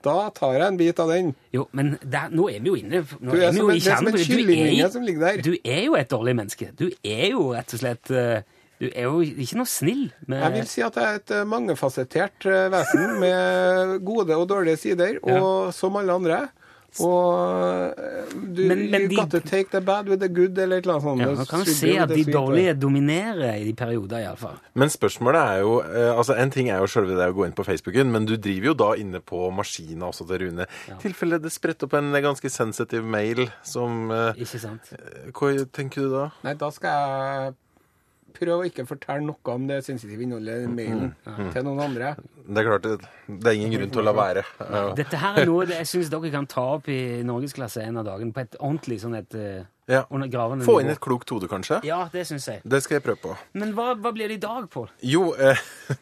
da tar jeg en bit av den. Jo, men der, nå er vi jo inne Nå Du er er vi som en- det er som en kyllingvinge som ligger der. Du er jo et dårlig menneske. Du er jo rett og slett eh, Du er jo ikke noe snill. Med, Jeg vil si at jeg er et eh, mangefasettert eh, vesen med gode og dårlige sider, og som alle andre. Og eh, du Men- men you de- got to take the bad with the good, eller et eller annet sånt. ja, Man kan jo se at de sweet. dårlige dominerer i de perioder, iallfall. Men spørsmålet er jo eh, altså En ting er jo sjølve det å gå inn på Facebooken, men du driver jo da inne på maskina også til Rune. I tilfelle det spretter opp en ganske sensitiv mail som eh, Ikke sant? Hva tenker du da? Nei, da skal jeg prøve å ikke fortelle noe om det sensitive innholdet i mailen Mm. til noen andre. Det er klart, det, det er ingen grunn til å la være. Ja. Dette her er noe jeg syns dere kan ta opp i norgesklasse en av dagene, på et ordentlig sånn et eh, Ja. Få inn et klokt hode, kanskje? Ja, det synes jeg. Det skal jeg prøve på. Men hva, hva blir det i dag, Pål? Jo, eh,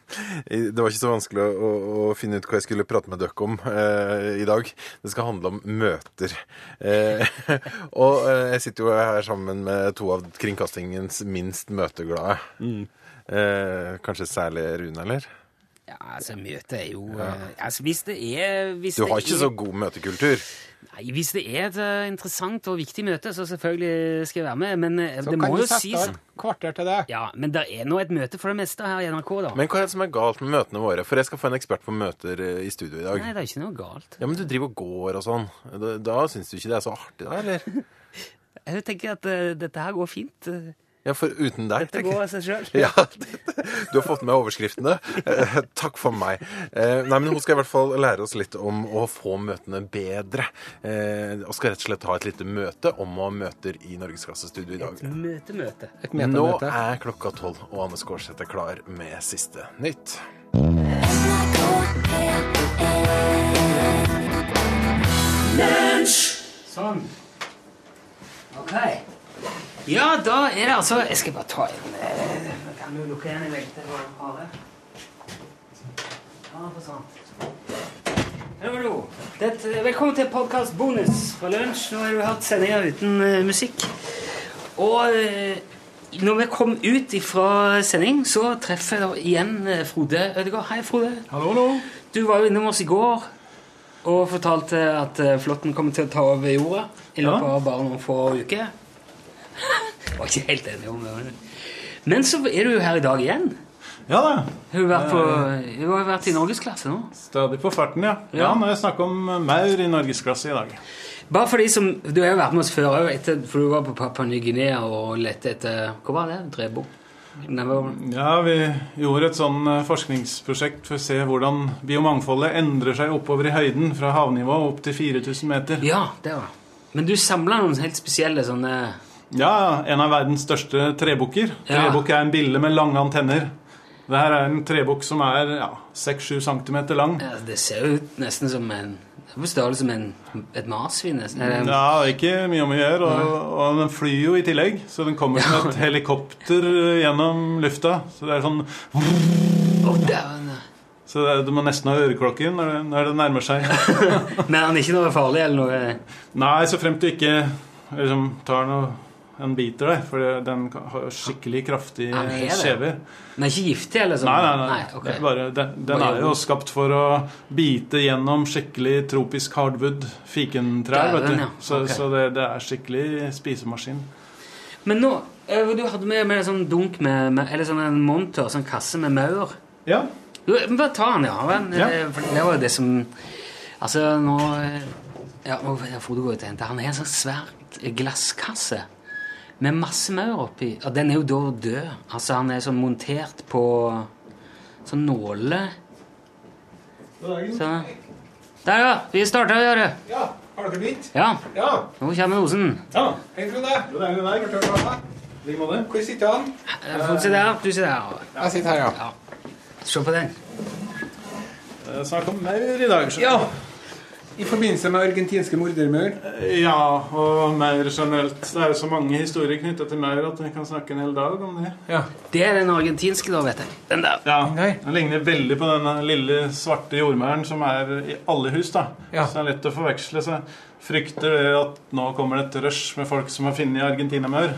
det var ikke så vanskelig å, å finne ut hva jeg skulle prate med dere om eh, i dag. Det skal handle om møter. Eh, og eh, jeg sitter jo her sammen med to av kringkastingens minst møteglade. Eh, kanskje særlig Rune, eller? Ja, altså, møte er jo eh, altså, Hvis det er hvis Du har ikke er, så god møtekultur. Nei, Hvis det er et eh, interessant og viktig møte, så selvfølgelig skal jeg være med. Men eh, Så det kan må du jo sette sies av et kvarter til det. Ja, men det er nå et møte for det meste her i NRK, da. Men hva er det som er galt med møtene våre? For jeg skal få en ekspert på møter eh, i studio i dag. Nei, det er ikke noe galt. Ja, Men du driver og går og sånn. Da, da syns du ikke det er så artig, da? eller? Jeg tenker at eh, dette her går fint. eh, Ja, for uten deg, Dette går av seg sjøl. Ja, du har fått med overskriftene. Eh, takk for meg. Eh, nei, men Hun skal i hvert fall lære oss litt om å få møtene bedre. Eh, og skal rett og slett ha et lite møte om å ha møter i Norgesklassestudio i dag. Et Møte, møte. Et Nå er klokka tolv, og Anne Skårseth er klar med siste nytt. Sånn. Ok. Ja, da er det altså Jeg skal bare ta inn eh, Kan du lukke igjen i velte for det? Ja, for sånn. Hallo. Velkommen til podkast bonus fra lunsj. Nå har du hatt sendinga uten uh, musikk. Og uh, når vi kom ut fra sending, så treffer jeg da igjen eh, Frode Ødegaard. Hei, Frode. Hallo, hallo. Du var jo innom oss i går og fortalte at flåtten kommer til å ta over jorda i løpet Ja. av bare noen få uker. Jeg var ikke helt enig om det. men- så er du jo her i dag igjen. Ja da. Vært, på, hun har vært i norgesklasse nå. Stadig på farten, ja. Ja. Ja, Nå har jeg snakker om maur i norgesklasse i dag. Bare for de som, Du har jo vært med oss før, òg, for du var på Papua Ny-Guinea og lette etter Hva var det? Drebo? Ja, vi gjorde et sånn eh, forskningsprosjekt for å se hvordan biomangfoldet endrer seg oppover i høyden fra havnivå opp til 4000 meter. Ja, det var Men du samla noen helt spesielle sånne Ja, en av verdens største trebukker. Ja. Trebukk er en bille med lange antenner. Det her er en trebukk som er ja, 6-7 cm lang. ja, Det ser jo ut nesten som en Det er på størrelse med en, et marsvin. nesten. Ja, ikke mye om å gjøre. Og, og den flyr jo i tillegg, så den kommer som et helikopter gjennom lufta. Så det er sånn. Så det, du må nesten ha øreklokken når det, når det nærmer seg. Men han er ikke noe farlig eller noe Nei, så fremt du ikke liksom, tar noe en biter deg, for den har skikkelig kraftige er kjever. Den er ikke giftig, eller sånn? Nei, nei, nei. ok. okay. bare, den, den er jo skapt for å bite gjennom skikkelig tropisk hardwood fikentrær. Vet du. ja. Så, Ok. så det, det er skikkelig spisemaskin. Men nå eh, Du hadde med, med en sånn dunk med, med Eller sånn en monter, sånn kasse med maur. Ja. Du, Bare ta den, ja. Men, Ja. eh, det var jo det som Altså, nå eh, Ja, nå får du gå ut og hente. Han har en sånn svær glasskasse med masse maur oppi. Og den er jo da død. Altså, han er sånn montert på sånn nåle. Så Der, ja. Vi starter å gjøre. Ja, har dere begynt? Ja. Ja. Nå kommer Osen. ja. Hei, Frode. Hvor sitter han? Få se der. Du sitter der. Jeg sitter her, ja. Se på den. Eh, Snakk om maur i dag. Ja. I forbindelse med argentinske mordermøl? Ja, og mer generelt. Det er jo så mange historier knyttet til maur at vi kan snakke en hel dag om det. Ja. Det er den argentinske, da, vet jeg. Den der. Ja, okay. Den ligner veldig på den lille svarte jordmauren som er i alle hus. da. Ja. Så det er lett å forveksle. Så jeg frykter det at nå kommer det et rush med folk som har funnet argentinamaur.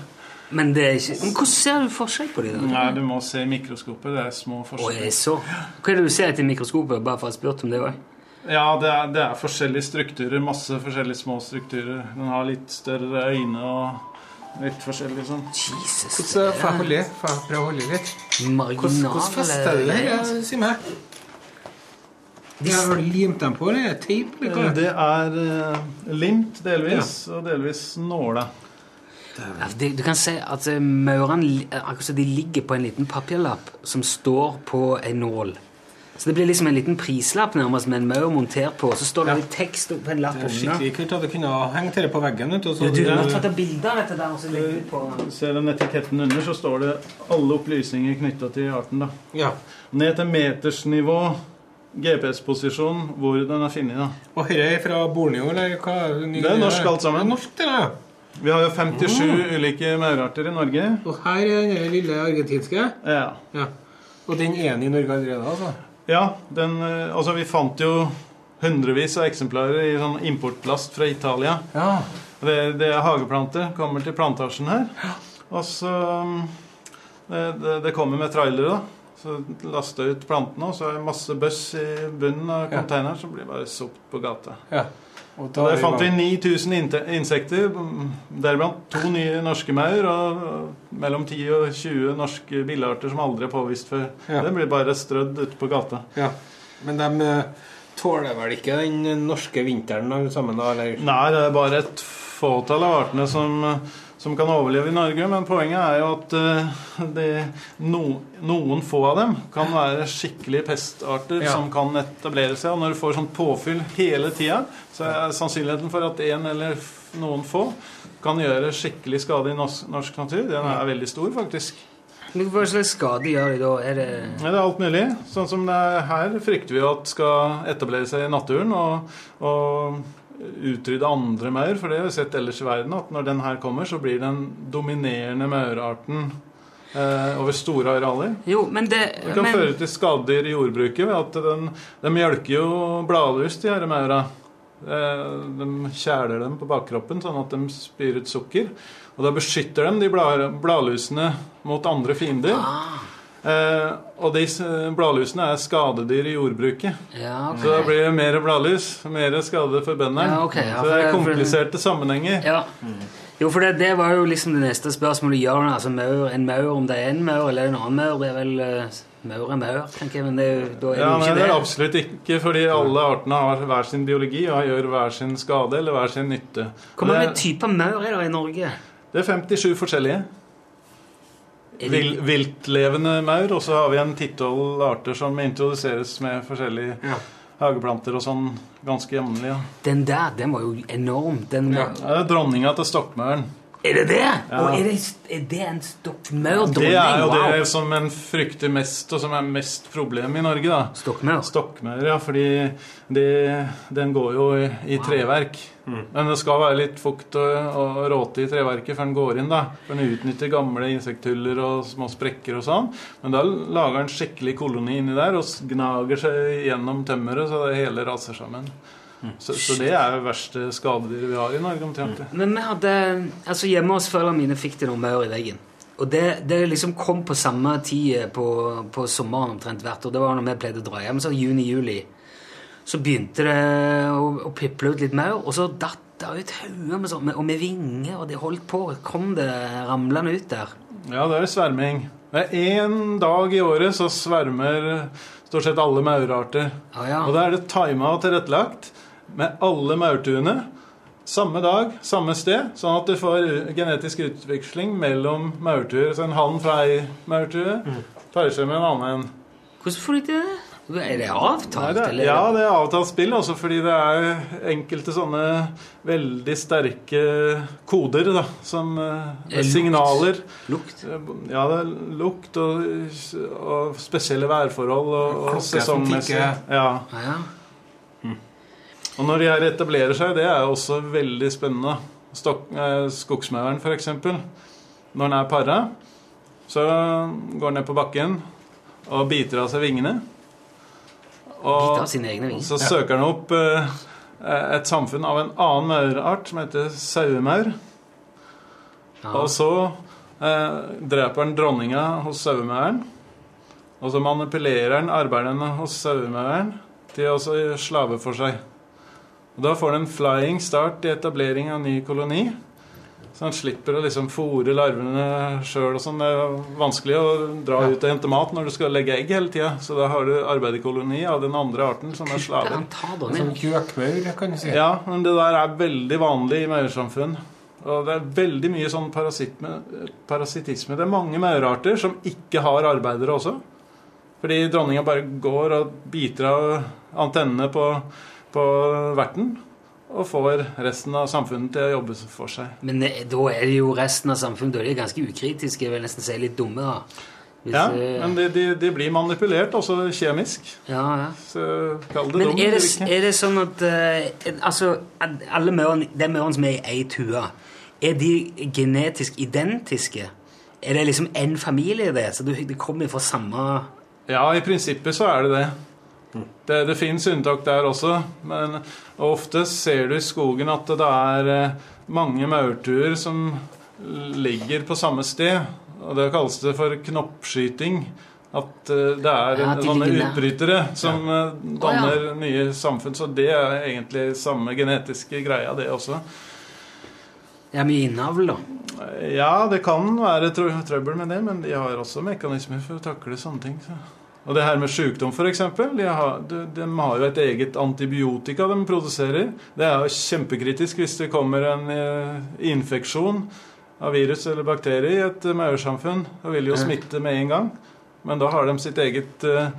Men det er ikke Men hvordan ser du forskjell på dem? Nei, du må se i mikroskopet. Det er små er forskjeller. Hva er det du ser etter mikroskopet? Bare for å ha spurt om det òg. Ja, det er, det er forskjellige strukturer. Masse forskjellige små strukturer. Den har litt større øyne og litt forskjellig sånn. Jesus. Hvordan får jeg holde? Får jeg prøve å holde litt? Hvordan, Marginal hvordan fester du det? Ja, Si meg. Ja, har du limt dem på, eller er det teip? Eller? Det er uh, limt delvis, og delvis nåle. Ja, du kan se at eh, maurene akkurat som de ligger på en liten papirlapp som står på en nål. Så det blir liksom en liten prislapp nærmest med en maur montert på, og så står det Ja. litt tekst på en lapp Det er under. skikkelig kult at du kunne hengt dette på veggen. Vet du, så- Du, du har tatt bilde av dette der og så legger det på Ser den etiketten under, så står det alle opplysninger knytta til arten. da. Ja. Ned til metersnivå, GPS-posisjon, hvor den er funnet. da. Og dette er fra Borneo, eller hva? Det er norsk alt sammen. Det er norsk, det da. Vi har jo 57 ulike maurarter i Norge. Og her er den lille argentinske. Ja. Ja. Og den ene i Norge allerede, altså? Ja, den, eh, altså vi fant jo hundrevis av eksemplarer i sånn importplast fra Italia. Ja. Det, det er hageplanter. Kommer til plantasjen her. Og så mm, det, det, kommer med trailere, da. Så laster jeg ut plantene, og så er det masse bøss i bunnen av Ja. som blir bare sopt på gata. ja. Der fant vi 9000 insekter, deriblant to nye norske maur og mellom 10 og 20 norske billarter som aldri er påvist før. Ja. Det blir bare strødd ute på gata. Ja. Men de eh, tåler vel ikke den norske vinteren alle sammen, da? Eller? Nei, det er bare et fåtall av artene som, som kan overleve i Norge. Men poenget er jo at eh, det, no, noen få av dem kan være skikkelige pestarter Ja. som kan etablere seg. Og når du får sånn påfyll hele tida, så er sannsynligheten for at en eller noen få kan gjøre skikkelig skade i norsk, norsk natur, den er veldig stor, faktisk. Men Hva slags skade gjør de da? Er det Ja, det er alt mulig. Sånn som det er her frykter vi at skal etablere seg i naturen og, og utrydde andre maur. For det har vi sett ellers i verden, at når den her kommer, så blir den dominerende maurarten eh, over store arealer. Jo, men det Det kan men, føre til skadedyr i jordbruket ved at den, de mjølker jo bladlus, de her maura. Eh, de kjæler dem på bakkroppen sånn at de spyr ut sukker. Og da beskytter de de blad, bladlusene mot andre fiender. Ah. Eh, og de bladlusene er skadedyr i jordbruket. Ja, okay. Så da blir det mer bladlus, mer skade for bøndene. Ja, okay. ja, så det er kompliserte for- sammenhenger. Ja. Jo, for det, det var jo liksom det neste spørsmålet. Gjør altså maur, en maur om det er en maur eller en annen maur? Det er vel uh, Maur er maur, tenker jeg, men det, er da er det Ja, jo ikke det er det. absolutt ikke, fordi alle artene har hver sin biologi og gjør hver sin skade eller hver sin nytte. Hvor mange typer maur er det i Norge? det er 57 forskjellige. Vil, viltlevende maur, og så har vi en titolv arter som introduseres med forskjellige Ja. hageplanter og sånn ganske jevnlig. Ja. den der, den var jo enorm. Den, Ja. Det er dronninga til stokkmauren. Er det det? Og er det, er det en stokkmaur Det er jo Wow. det som en frykter mest, og som er mest problem i Norge. da. Stokkmaur? Stokkmaur, ja. Fordi det, den går jo i, i treverk. Men det skal være litt fukt og, og råte i treverket før den går inn. da. For den utnytter gamle insekthuller og små sprekker og sånn. Men da lager den skikkelig koloni inni der og gnager seg gjennom tømmeret så det hele raser sammen. Så, så det er det verste skadedyret vi har i Norge omtrent. Men vi hadde Altså hjemme hos foreldrene mine fikk de noen maur i veggen. Og det, det liksom kom på samme tid på, på sommeren omtrent hvert år. Det var når vi pleide å dra hjem, Så juni-juli. Så begynte det å, å piple ut litt maur, og så datt det ut hauger med sånn, og med vinger, og de holdt på. Kom det ramlende ut der. Ja, det er sverming. Det er én dag i året så svermer stort sett alle maurarter. Og da er det tima og tilrettelagt med alle maurtuene. Samme dag, samme sted, sånn at du får genetisk utveksling mellom maurtuer. Så en hann fra ei maurtue tar seg med en annen. Hvordan får de til det? Er det avtalt? Nei, det, eller? ja, det er avtalt spill, også fordi det er enkelte sånne veldig sterke koder, da, som eh, lukt. signaler. Lukt? Ja, det er lukt og, og spesielle værforhold og, og sesongmessig. Ja. Ja, ja. Og når de her etablerer seg, det er også veldig spennende. Eh, skogsmauren, f.eks. Når den er para, så går den ned på bakken og biter av seg vingene. Biter av sine egne vinger. så søker den opp eh, et samfunn av en annen maurart som heter sauemaur. Og så eh, dreper den dronninga hos sauemauren. Og så manipulerer den arbeiderne hos sauemauren til å slave for seg. Og Da får den en flying start i etablering av ny koloni. Så han slipper å liksom fòre larvene sjøl og sånn. Det er vanskelig å dra ut og hente mat når du skal legge egg hele tida. Så da har du arbeiderkoloni av den andre arten som er slaver. Som kjøkmaur, kan du si. Ja, men det der er veldig vanlig i maursamfunn. Og det er veldig mye sånn parasittisme. Det er mange maurarter som ikke har arbeidere også. Fordi dronninga bare går og biter av antennene på, på verten. Og får resten av samfunnet til å jobbe for seg. Men da er det jo resten av samfunnet Da er de ganske ukritiske, jeg vil nesten si litt dumme. da. Hvis, Ja, eh, men de, de, de blir manipulert også kjemisk. Ja, ja. Så kall det Men dum. er det, er det sånn at uh, Altså, alle maurene Den møren som er i ei tue, er de genetisk identiske? Er det liksom én familie, det? Så du- det kommer fra samme Ja, i prinsippet så er det det. Det, det fins unntak der også, men ofte ser du i skogen at det er eh, mange maurtuer som ligger på samme sted. Og det kalles det for knoppskyting. At eh, det er Ja, de sånne utbrytere som ja. danner Å, nye samfunn. Så det er egentlig samme genetiske greia, det også. Det er mye innavl, da. Ja, det kan være trøbbel med det, men de har også mekanismer for å takle sånne ting. Så. Og det her med sykdom, f.eks. De, har- de, de har jo et eget antibiotika de produserer. Det er jo kjempekritisk hvis det kommer en eh, infeksjon av virus eller bakterie i et eh, maursamfunn. Da vil de jo smitte med en gang. Men da har de sitt eget eh,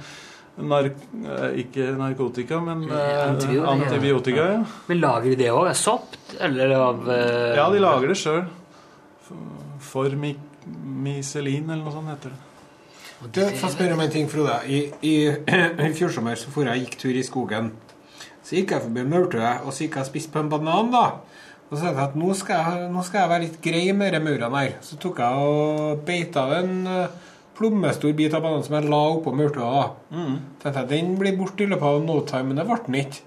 nark eh, Ikke narkotika, men eh, Antibiotika. antibiotika. ja. Men lager de det òg? Av sopp? Eller av eh, Ja, de lager det sjøl. Formicelin eller noe sånt heter det. Du, få spørre om en ting, Frode. I, i, I fjor sommer så for jeg gikk tur i skogen. Så gikk jeg forbi maurtue, og så gikk jeg og spiste på en banan, da. Og så tenkte jeg at nå skal jeg, nå skal jeg være litt grei med de maurene her. Så tok jeg og beit av en eh, plommestor bit av bananen som jeg la oppå maurtua. Mm. Tenkte jeg, Den blir borte i løpet av no time, men det ble den ikke.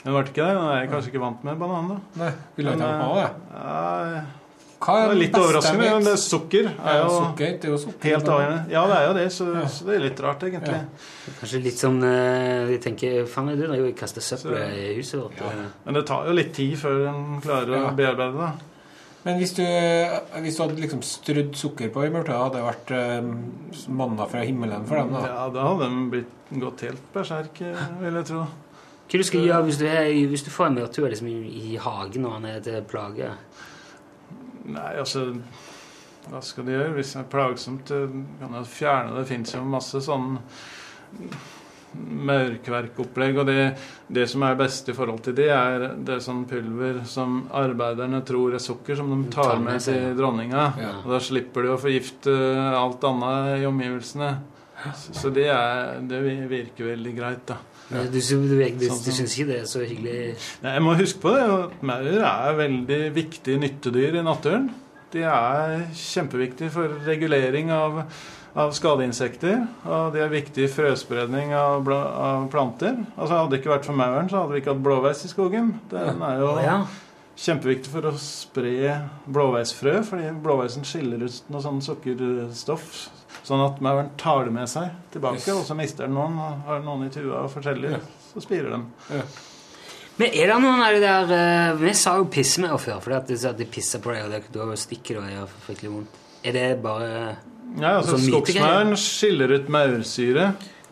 Den ble ikke det? Jeg er kanskje ikke vant med banan, da. Nei, ville ikke Men, ha det. Ja, Hva det er er litt beste overraskende, men det er sukker er Ja, jo sukker, det er jo sukker. helt avgjørende. Ja, det er jo det, så, så det er litt rart, egentlig. Kanskje litt sånn eh, De tenker Faen, du driver og kaster søppel i huset vårt. Ja. Men det tar jo litt tid før en klarer å bearbeide det. Men hvis du, hvis du hadde liksom strødd sukker på i maurtua, hadde det vært eh, manna fra himmelen for dem? da? Ja, da hadde de blitt gått helt berserk, eh, vil jeg tro. Hva du skal gjøre hvis du, er, hvis du får en maurtue liksom, i, i hagen og han er til plage? Nei, altså Hva skal de gjøre? Hvis det er plagsomt, eh, kan de fjerne det. Det fins jo masse sånn mørkverkopplegg. Og det, det som er best i forhold til det, er det er sånn pulver som arbeiderne tror er sukker, som de tar med til dronninga. Ja. Og da slipper de å forgifte alt annet i omgivelsene. Så- Så det, er, det virker veldig greit, da. Men Du, du, du, du, Sånn du syns ikke det er så hyggelig Nei, Jeg må huske på det. Maur er veldig viktige nyttedyr i naturen. De er kjempeviktige for regulering av, av skadeinsekter. Og de er viktige i frøspredning av, bla, av planter. Altså Hadde det ikke vært for mauren, så hadde vi ikke hatt blåveis i skogen. Den er jo ja. kjempeviktig for å spre blåveisfrø, fordi blåveisen skiller ut noe sånn sukkerstoff. Sånn at mauren tar det med seg tilbake, og så mister den noen. og Har noen i tua og forskjellig, så spirer den. Men er det noen av de der eh, Vi sa jo pissemaur før, fordi at de sa at de pisser på deg, og da stikker det og gjør fryktelig vondt. Er det bare Ja, altså sånn? Skogsmauren skiller ut maursyre.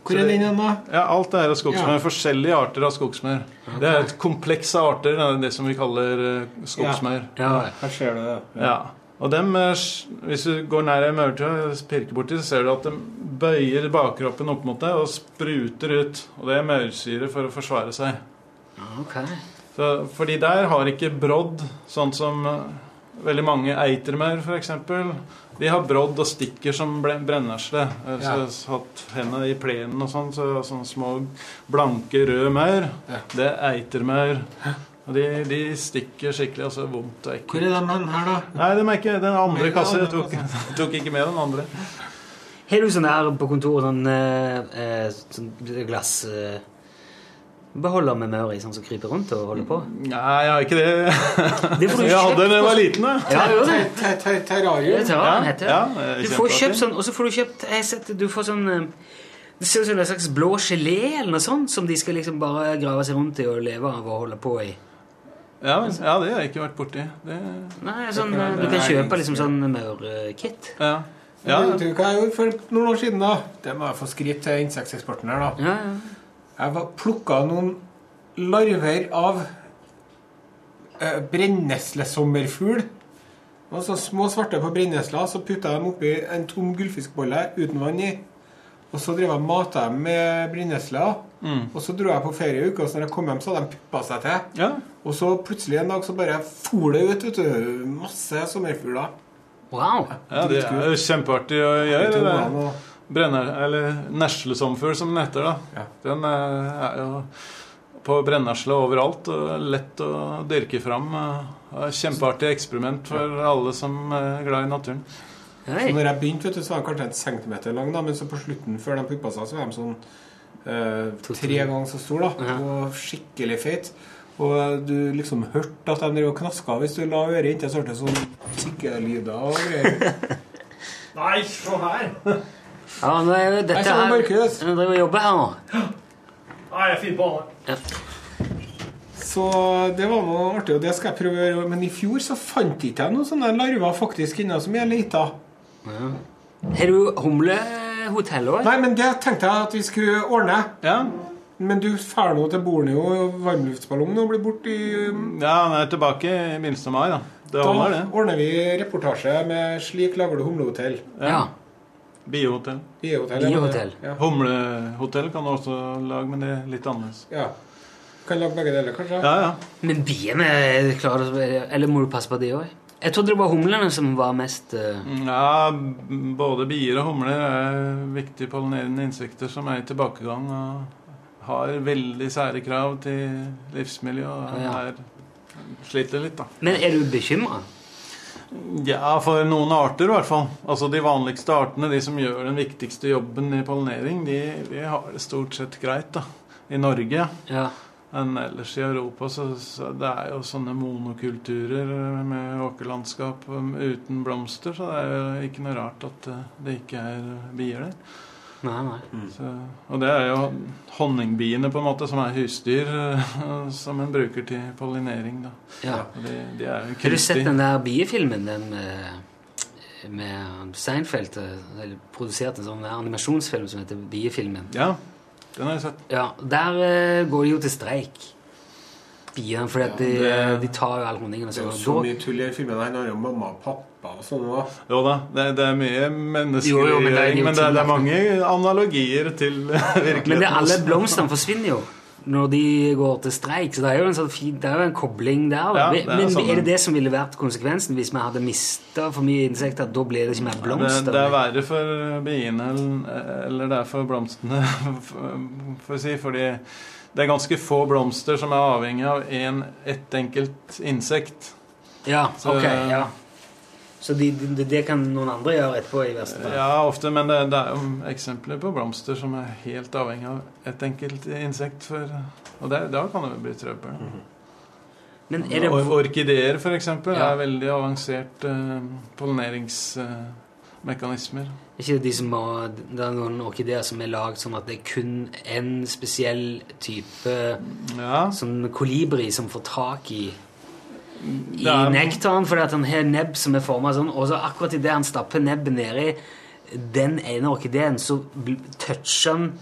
Hvor er den igjen, da? Ja, Alt det her er skogsmaur. Ja. Forskjellige arter av skogsmaur. Det er et kompleks av arter, det er det som vi kaller eh, skogsmaur. Ja. Her ser du det. Ja. Og dem, eh, hvis du går nær ei maurtue og pirker borti, så ser du at de bøyer bakkroppen opp mot deg og spruter ut. Og det er maursyre for å forsvare seg. Ok. Så, fordi der har ikke brodd, sånn som eh, veldig mange eitermaur f.eks. De har brodd og stikker som brennesle. Jeg Ja. har hatt hendene i plenen og sånn, så sånne små blanke, røde maur. Det er eitermaur. Og de, de stikker skikkelig, altså vondt og ekkelt. Hvor er den her, da? Nei, de er ikke den andre kassa Jeg tok, tok ikke med den andre. Har du sånn her på kontoret sånn, eh, eh, sånn glass eh, Beholder med maur i, sånn som kryper rundt og holder på? Nei, jeg har ikke det. Det får du jeg hadde den da jeg var liten. Ja, Terrarium? Er terrarium, heter det. Du får kjøpt sånn, og så får du kjøpt jeg setter, Du får sånn eh, Det ser ut som en slags blå gelé eller noe sånt som de skal liksom bare grave seg rundt i og leve av og holde på i. Ja, men- ja, det har jeg ikke vært borti. Det... Nei, sånn, eh, Du kan kjøpe liksom sånn maurkit. Ja. Ja. Vet du hva jeg gjorde for noen år siden? da? Det må jeg få skrive til insekteksporten her. da. Ja, ja. Jeg var- plukka noen larver av uh, brenneslesommerfugl. Og så små svarte på brennesla, Så putta jeg dem oppi en tom gullfiskbolle uten vann i. Og så drev jeg mata dem med brennesler. Mm. Og så dro jeg på ferie i uka, og så når jeg kom hjem, så hadde de puppa seg til. Ja. Og så plutselig en dag så bare for det ut, vet du. Masse sommerfugler. Wow. Ja, det er kjempeartig å gjøre. Det der. Brenner, eller neslesomfugl, som den heter. da. Den eh, er jo på brennesle overalt og lett å dyrke fram. eh, Kjempeartig eksperiment for alle som er glad i naturen. Så når jeg begynte, vet du, så var den kanskje en centimeter lang, da, men så på slutten, før de puppa seg, så var de sånn eh, tre ganger så stor, da, og skikkelig feit. Og du liksom hørte at de drev og knaska hvis du la øret inntil, så hørte du sånn tikkelyder og greier. Nei, se her! Ja, nå er jo dette her. Jeg driver og jobber her nå. Nei, jeg finner på det. Så det var noe artig, og det skal jeg prøve å gjøre. Men i fjor så fant ikke jeg noen sånne larver faktisk inne som jeg leita. Ja. Har du humlehotell òg? Nei, men det tenkte jeg at vi skulle ordne. Ja. Men du drar nå til Borneo og varmluftsballongen og blir borte i Ja, han er tilbake i begynnelsen av mai, da. Det Da holder, det. ordner vi reportasje med 'Slik lager du humlehotell'. Ja. Biohotell. Biohotell, ja, Biohotell. Ja. Humlehotell kan du også lage, men det er litt annerledes. ja. Kan lage begge deler, kanskje? Ja, ja. Men biene er klare Eller må du passe på det òg? Jeg trodde det var humlene som var mest uh... Ja, både bier og humler er viktige pollinerende insekter som er i tilbakegang og har veldig sære krav til livsmiljø og Ja. er, sliter litt, da. Men er du bekymra? Ja, for noen arter i hvert fall. Altså De vanligste artene, de som gjør den viktigste jobben i pollinering, de, de har det stort sett greit da, i Norge. Ja. Men ellers i Europa så, så det er jo sånne monokulturer med åkerlandskap um, uten blomster, så det er jo ikke noe rart at eh, det ikke er bier der. Nei, nei. Så, og det er jo honningbiene på en måte som er husdyr eh, som en bruker til pollinering. da. Ja. De, de er Har du sett den der biefilmen? Den med, med Seinfeld? eh, Eller produsert en sånn animasjonsfilm som heter Biefilmen. Ja, den har jeg sett. Ja, Der eh, går de jo til streik. Biene, for de, de tar jo all honningen. Det er jo så Da- mye tull i den filmen. Han har jo mamma og pappa og sånn òg. Jo da, det, det er mye jo, men det er menneskeliggjøring, men det, det er mange analogier til virkeligheten. Men det, alle blomstene forsvinner jo når de går til streik, så det er jo en, sånn fin, det er jo en kobling der. Ja, det er Men sånn. er det det som ville vært konsekvensen hvis vi hadde mista for mye insekter? Da blir det ikke mer blomster? det er verre for biene eller, eller det er for blomstene, for, for å si, fordi det er ganske få blomster som er avhengig av en, ett enkelt insekt. Ja, Så- ok, ja. Så de, de, det kan noen andre gjøre etterpå, i verste fall? Ja, ofte, men det, det er jo eksempler på blomster som er helt avhengig av ett enkelt insekt. For, og det, da kan det bli trøbbel. Men er det Or orkideer, eksempel, Ja. er veldig avansert eh, pollineringsmekanismer. Er ikke det de som har, det er noen orkideer som er lagd sånn at det er kun en spesiell type sånn kolibri som får tak i i er- nektaren, fordi at han har nebb som er forma sånn, og så akkurat idet han stapper nebbet nedi den ene orkideen, så toucher han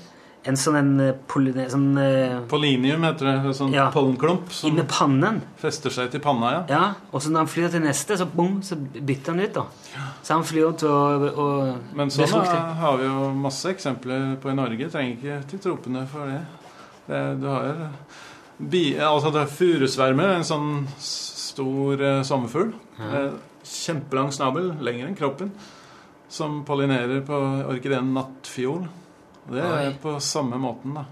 en sånn en eh, poline, sånn, eh, Pollinium heter det. En sånn Ja. pollenklump som Inni pannen. fester seg til panna. ja. Ja, og så når han flyr til neste, så, boom, så bytter han ut, da. Så han flyr til å, Men sånn er, har vi jo masse eksempler på i Norge. Trenger ikke til tropene for det. det du har bi, altså det er Furusverme, en sånn stor eh, sommerfugl. Ja. Eh, kjempelang snabel, lengre enn kroppen, som pollinerer på orkideen nattfiol. Det er Oi. på samme måten, da.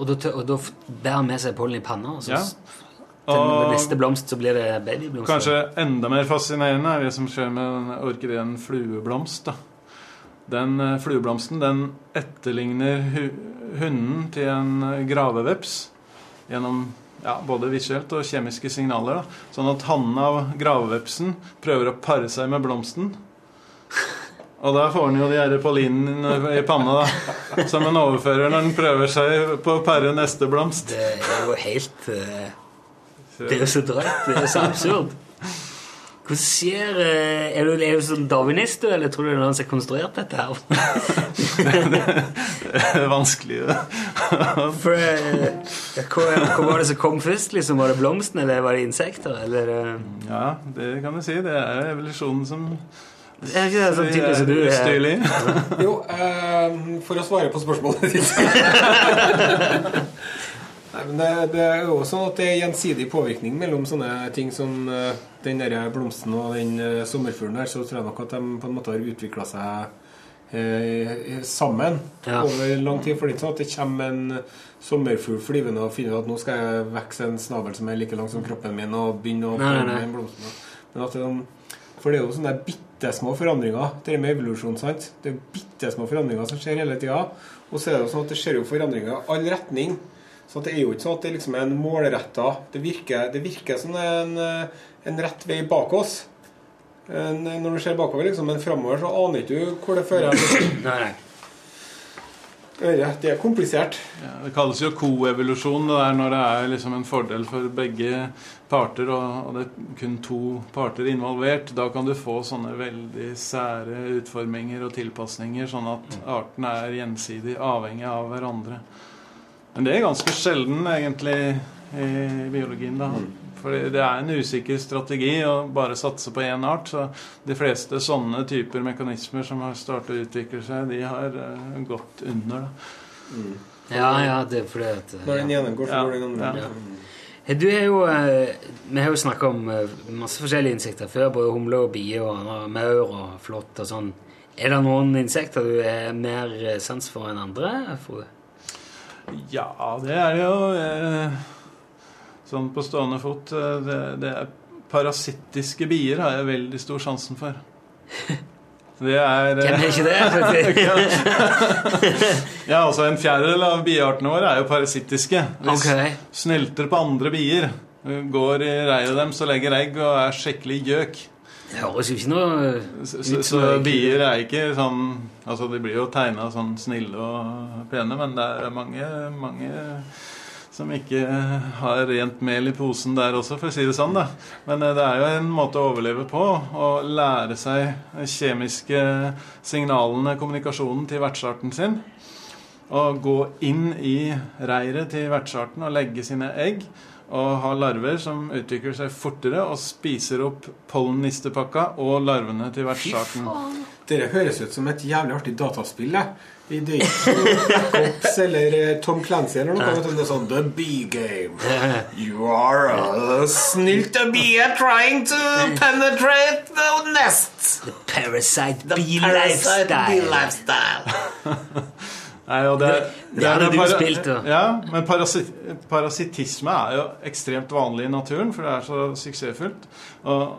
Og da, tø- og da f- bærer med seg pollen i panna, og så Ja. s- til Og- neste blomst så blir det babyblomster. Kanskje enda mer fascinerende er det som skjer med den orkideen flueblomst. da. Den eh, flueblomsten den etterligner hu hunden til en eh, graveveps gjennom ja, både visuelt og kjemiske signaler. da. Sånn at hannen av gravevepsen prøver å pare seg med blomsten. Og da får han jo de her pollinene i panna, da. Som en overfører når han prøver seg på å pære neste blomst. Det er jo helt eh, Det er jo så drøyt. Det er så absurd. Hvordan skjer eh, Er du, er du sånn darwinist, du, eller tror du det er noen som har konstruert dette her? Det er vanskelig. For, eh, hva, hva var det som kom først? liksom? Var det blomsten, eller var det insekter? Eller? Ja, det kan du si. Det er evolusjonen som Er ikke det sånn typisk du er? Stilig. Jo, eh, for å svare på spørsmålet ditt Nei, men det, det er jo sånn at det er gjensidig påvirkning mellom sånne ting som uh, den der blomsten og den uh, sommerfuglen der, så tror jeg nok at de på en måte har utvikla seg uh, sammen Ja. over lang tid. For det er sånn at det kommer en sommerfugl flyvende og finner at nå skal jeg vekse en snabel som er like lang som kroppen min, og begynne å Nei, nei, plante nei. den blomsten. Men at det, er sånn- for det er jo sånne bitte små forandringer. Det med evolusjon, sant? Det er bitte små forandringer som skjer hele tida. Og så er det jo sånn at det skjer jo forandringer i all retning. Så det er jo ikke sånn at det liksom er en målretta Det virker, det virker som en, en rett vei bak oss. Når du ser bakover, liksom, men framover så aner ikke du hvor det fører. Nei, nei. Det er komplisert. Ja, det kalles jo koevolusjon. Når det er liksom en fordel for begge parter, og, og det er kun to parter involvert. Da kan du få sånne veldig sære utforminger og tilpasninger, sånn at artene er gjensidig avhengig av hverandre. Men det er ganske sjelden, egentlig, i biologien. da. For det er en usikker strategi å bare satse på én art. Så de fleste sånne typer mekanismer som har startet å utvikle seg, de har uh, gått under. da. Ja, ja, det er fordi at Når den ene går, så går den andre. ja. Du er jo, eh, vi har jo snakka om masse forskjellige insekter før, både humle og bie og andre, maur og flått og sånn. Er det noen insekter du er mer sans for enn andre? Frode? Ja, det er det jo. Sånn på stående fot. eh, Det, det er Parasittiske bier har jeg veldig stor sjansen for. Det er eh, Hvem er ikke det? ja, altså En fjerdedel av bieartene våre er jo parasittiske. Hvis okay. snelter på andre bier, går i reiret deres og legger egg og er skikkelig gjøk. Det høres jo ikke noe Så, så, så bier er ikke sånn Altså, de blir jo tegna sånn snille og pene, men det er mange, mange som ikke har rent mel i posen der også, for å si det sånn. da. Men eh, det er jo en måte å overleve på. Å lære seg kjemiske signalene, kommunikasjonen, til vertsarten sin. å gå inn i reiret til vertsarten og legge sine egg. Og ha larver som utvikler seg fortere og spiser opp pollennistepakka og larvene til vertsarten. Dere høres ut som et jævlig artig dataspill. jeg. I det er ikke Black Ops eller eh, Tom Clancy eller noe. vet Det er sånn The Bee Game. You are a snilt bee trying to penetrate the nest. Parasite The bee parasite bee lifestyle. lifestyle. Nei, og det, Det hadde er du para- spilt. Ja, men parasit parasittisme er jo ekstremt vanlig i naturen, for det er så suksessfullt. Og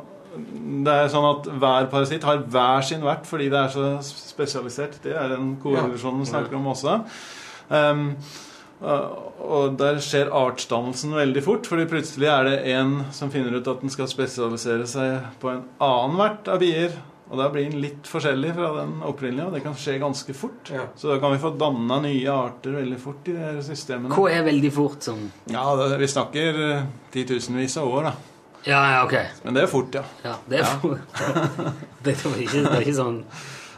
det er sånn at hver parasitt har hver sin vert fordi det er så spesialisert. Det er den koevolusjonen vi snakker om også. Um, og der skjer artsdannelsen veldig fort, fordi plutselig er det en som finner ut at den skal spesialisere seg på en annen vert av bier. Og da blir den litt forskjellig fra den opprinnelige, og det kan skje ganske fort. Så da kan vi få danna nye arter veldig fort i de systemene. Hva er veldig fort som Ja, det, vi snakker eh, titusenvis av år, da. Ja, ja, ok. Men det er fort, ja. Ja, det er fort. det, er ikke, det er ikke sånn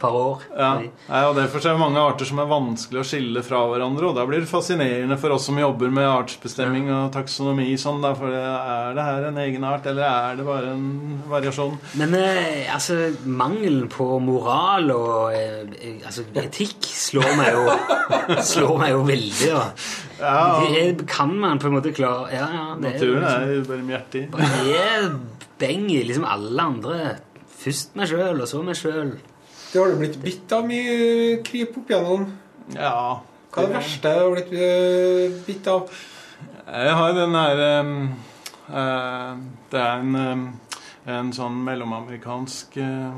par år. Ja, Nei, og Derfor er det mange arter som er vanskelig å skille fra hverandre. Og da blir det fascinerende for oss som jobber med artsbestemming og taksonomi. sånn da, for Er det her en egen art, eller er det bare en variasjon? Men eh, altså, mangelen på moral og eh, altså, etikk slår meg jo Slår meg jo veldig, da. Ja. Det kan man på en måte klare Ja, ja. Naturen er liksom- jo barmhjertig. Bare beng i liksom alle andre. Først meg sjøl, og så meg sjøl. Det har du blitt bitt av mye kryp opp igjennom. Ja. Hva er det verste du har blitt eh, bitt av? Jeg har den her um, uh, Det er en, um, en sånn mellomamerikansk uh,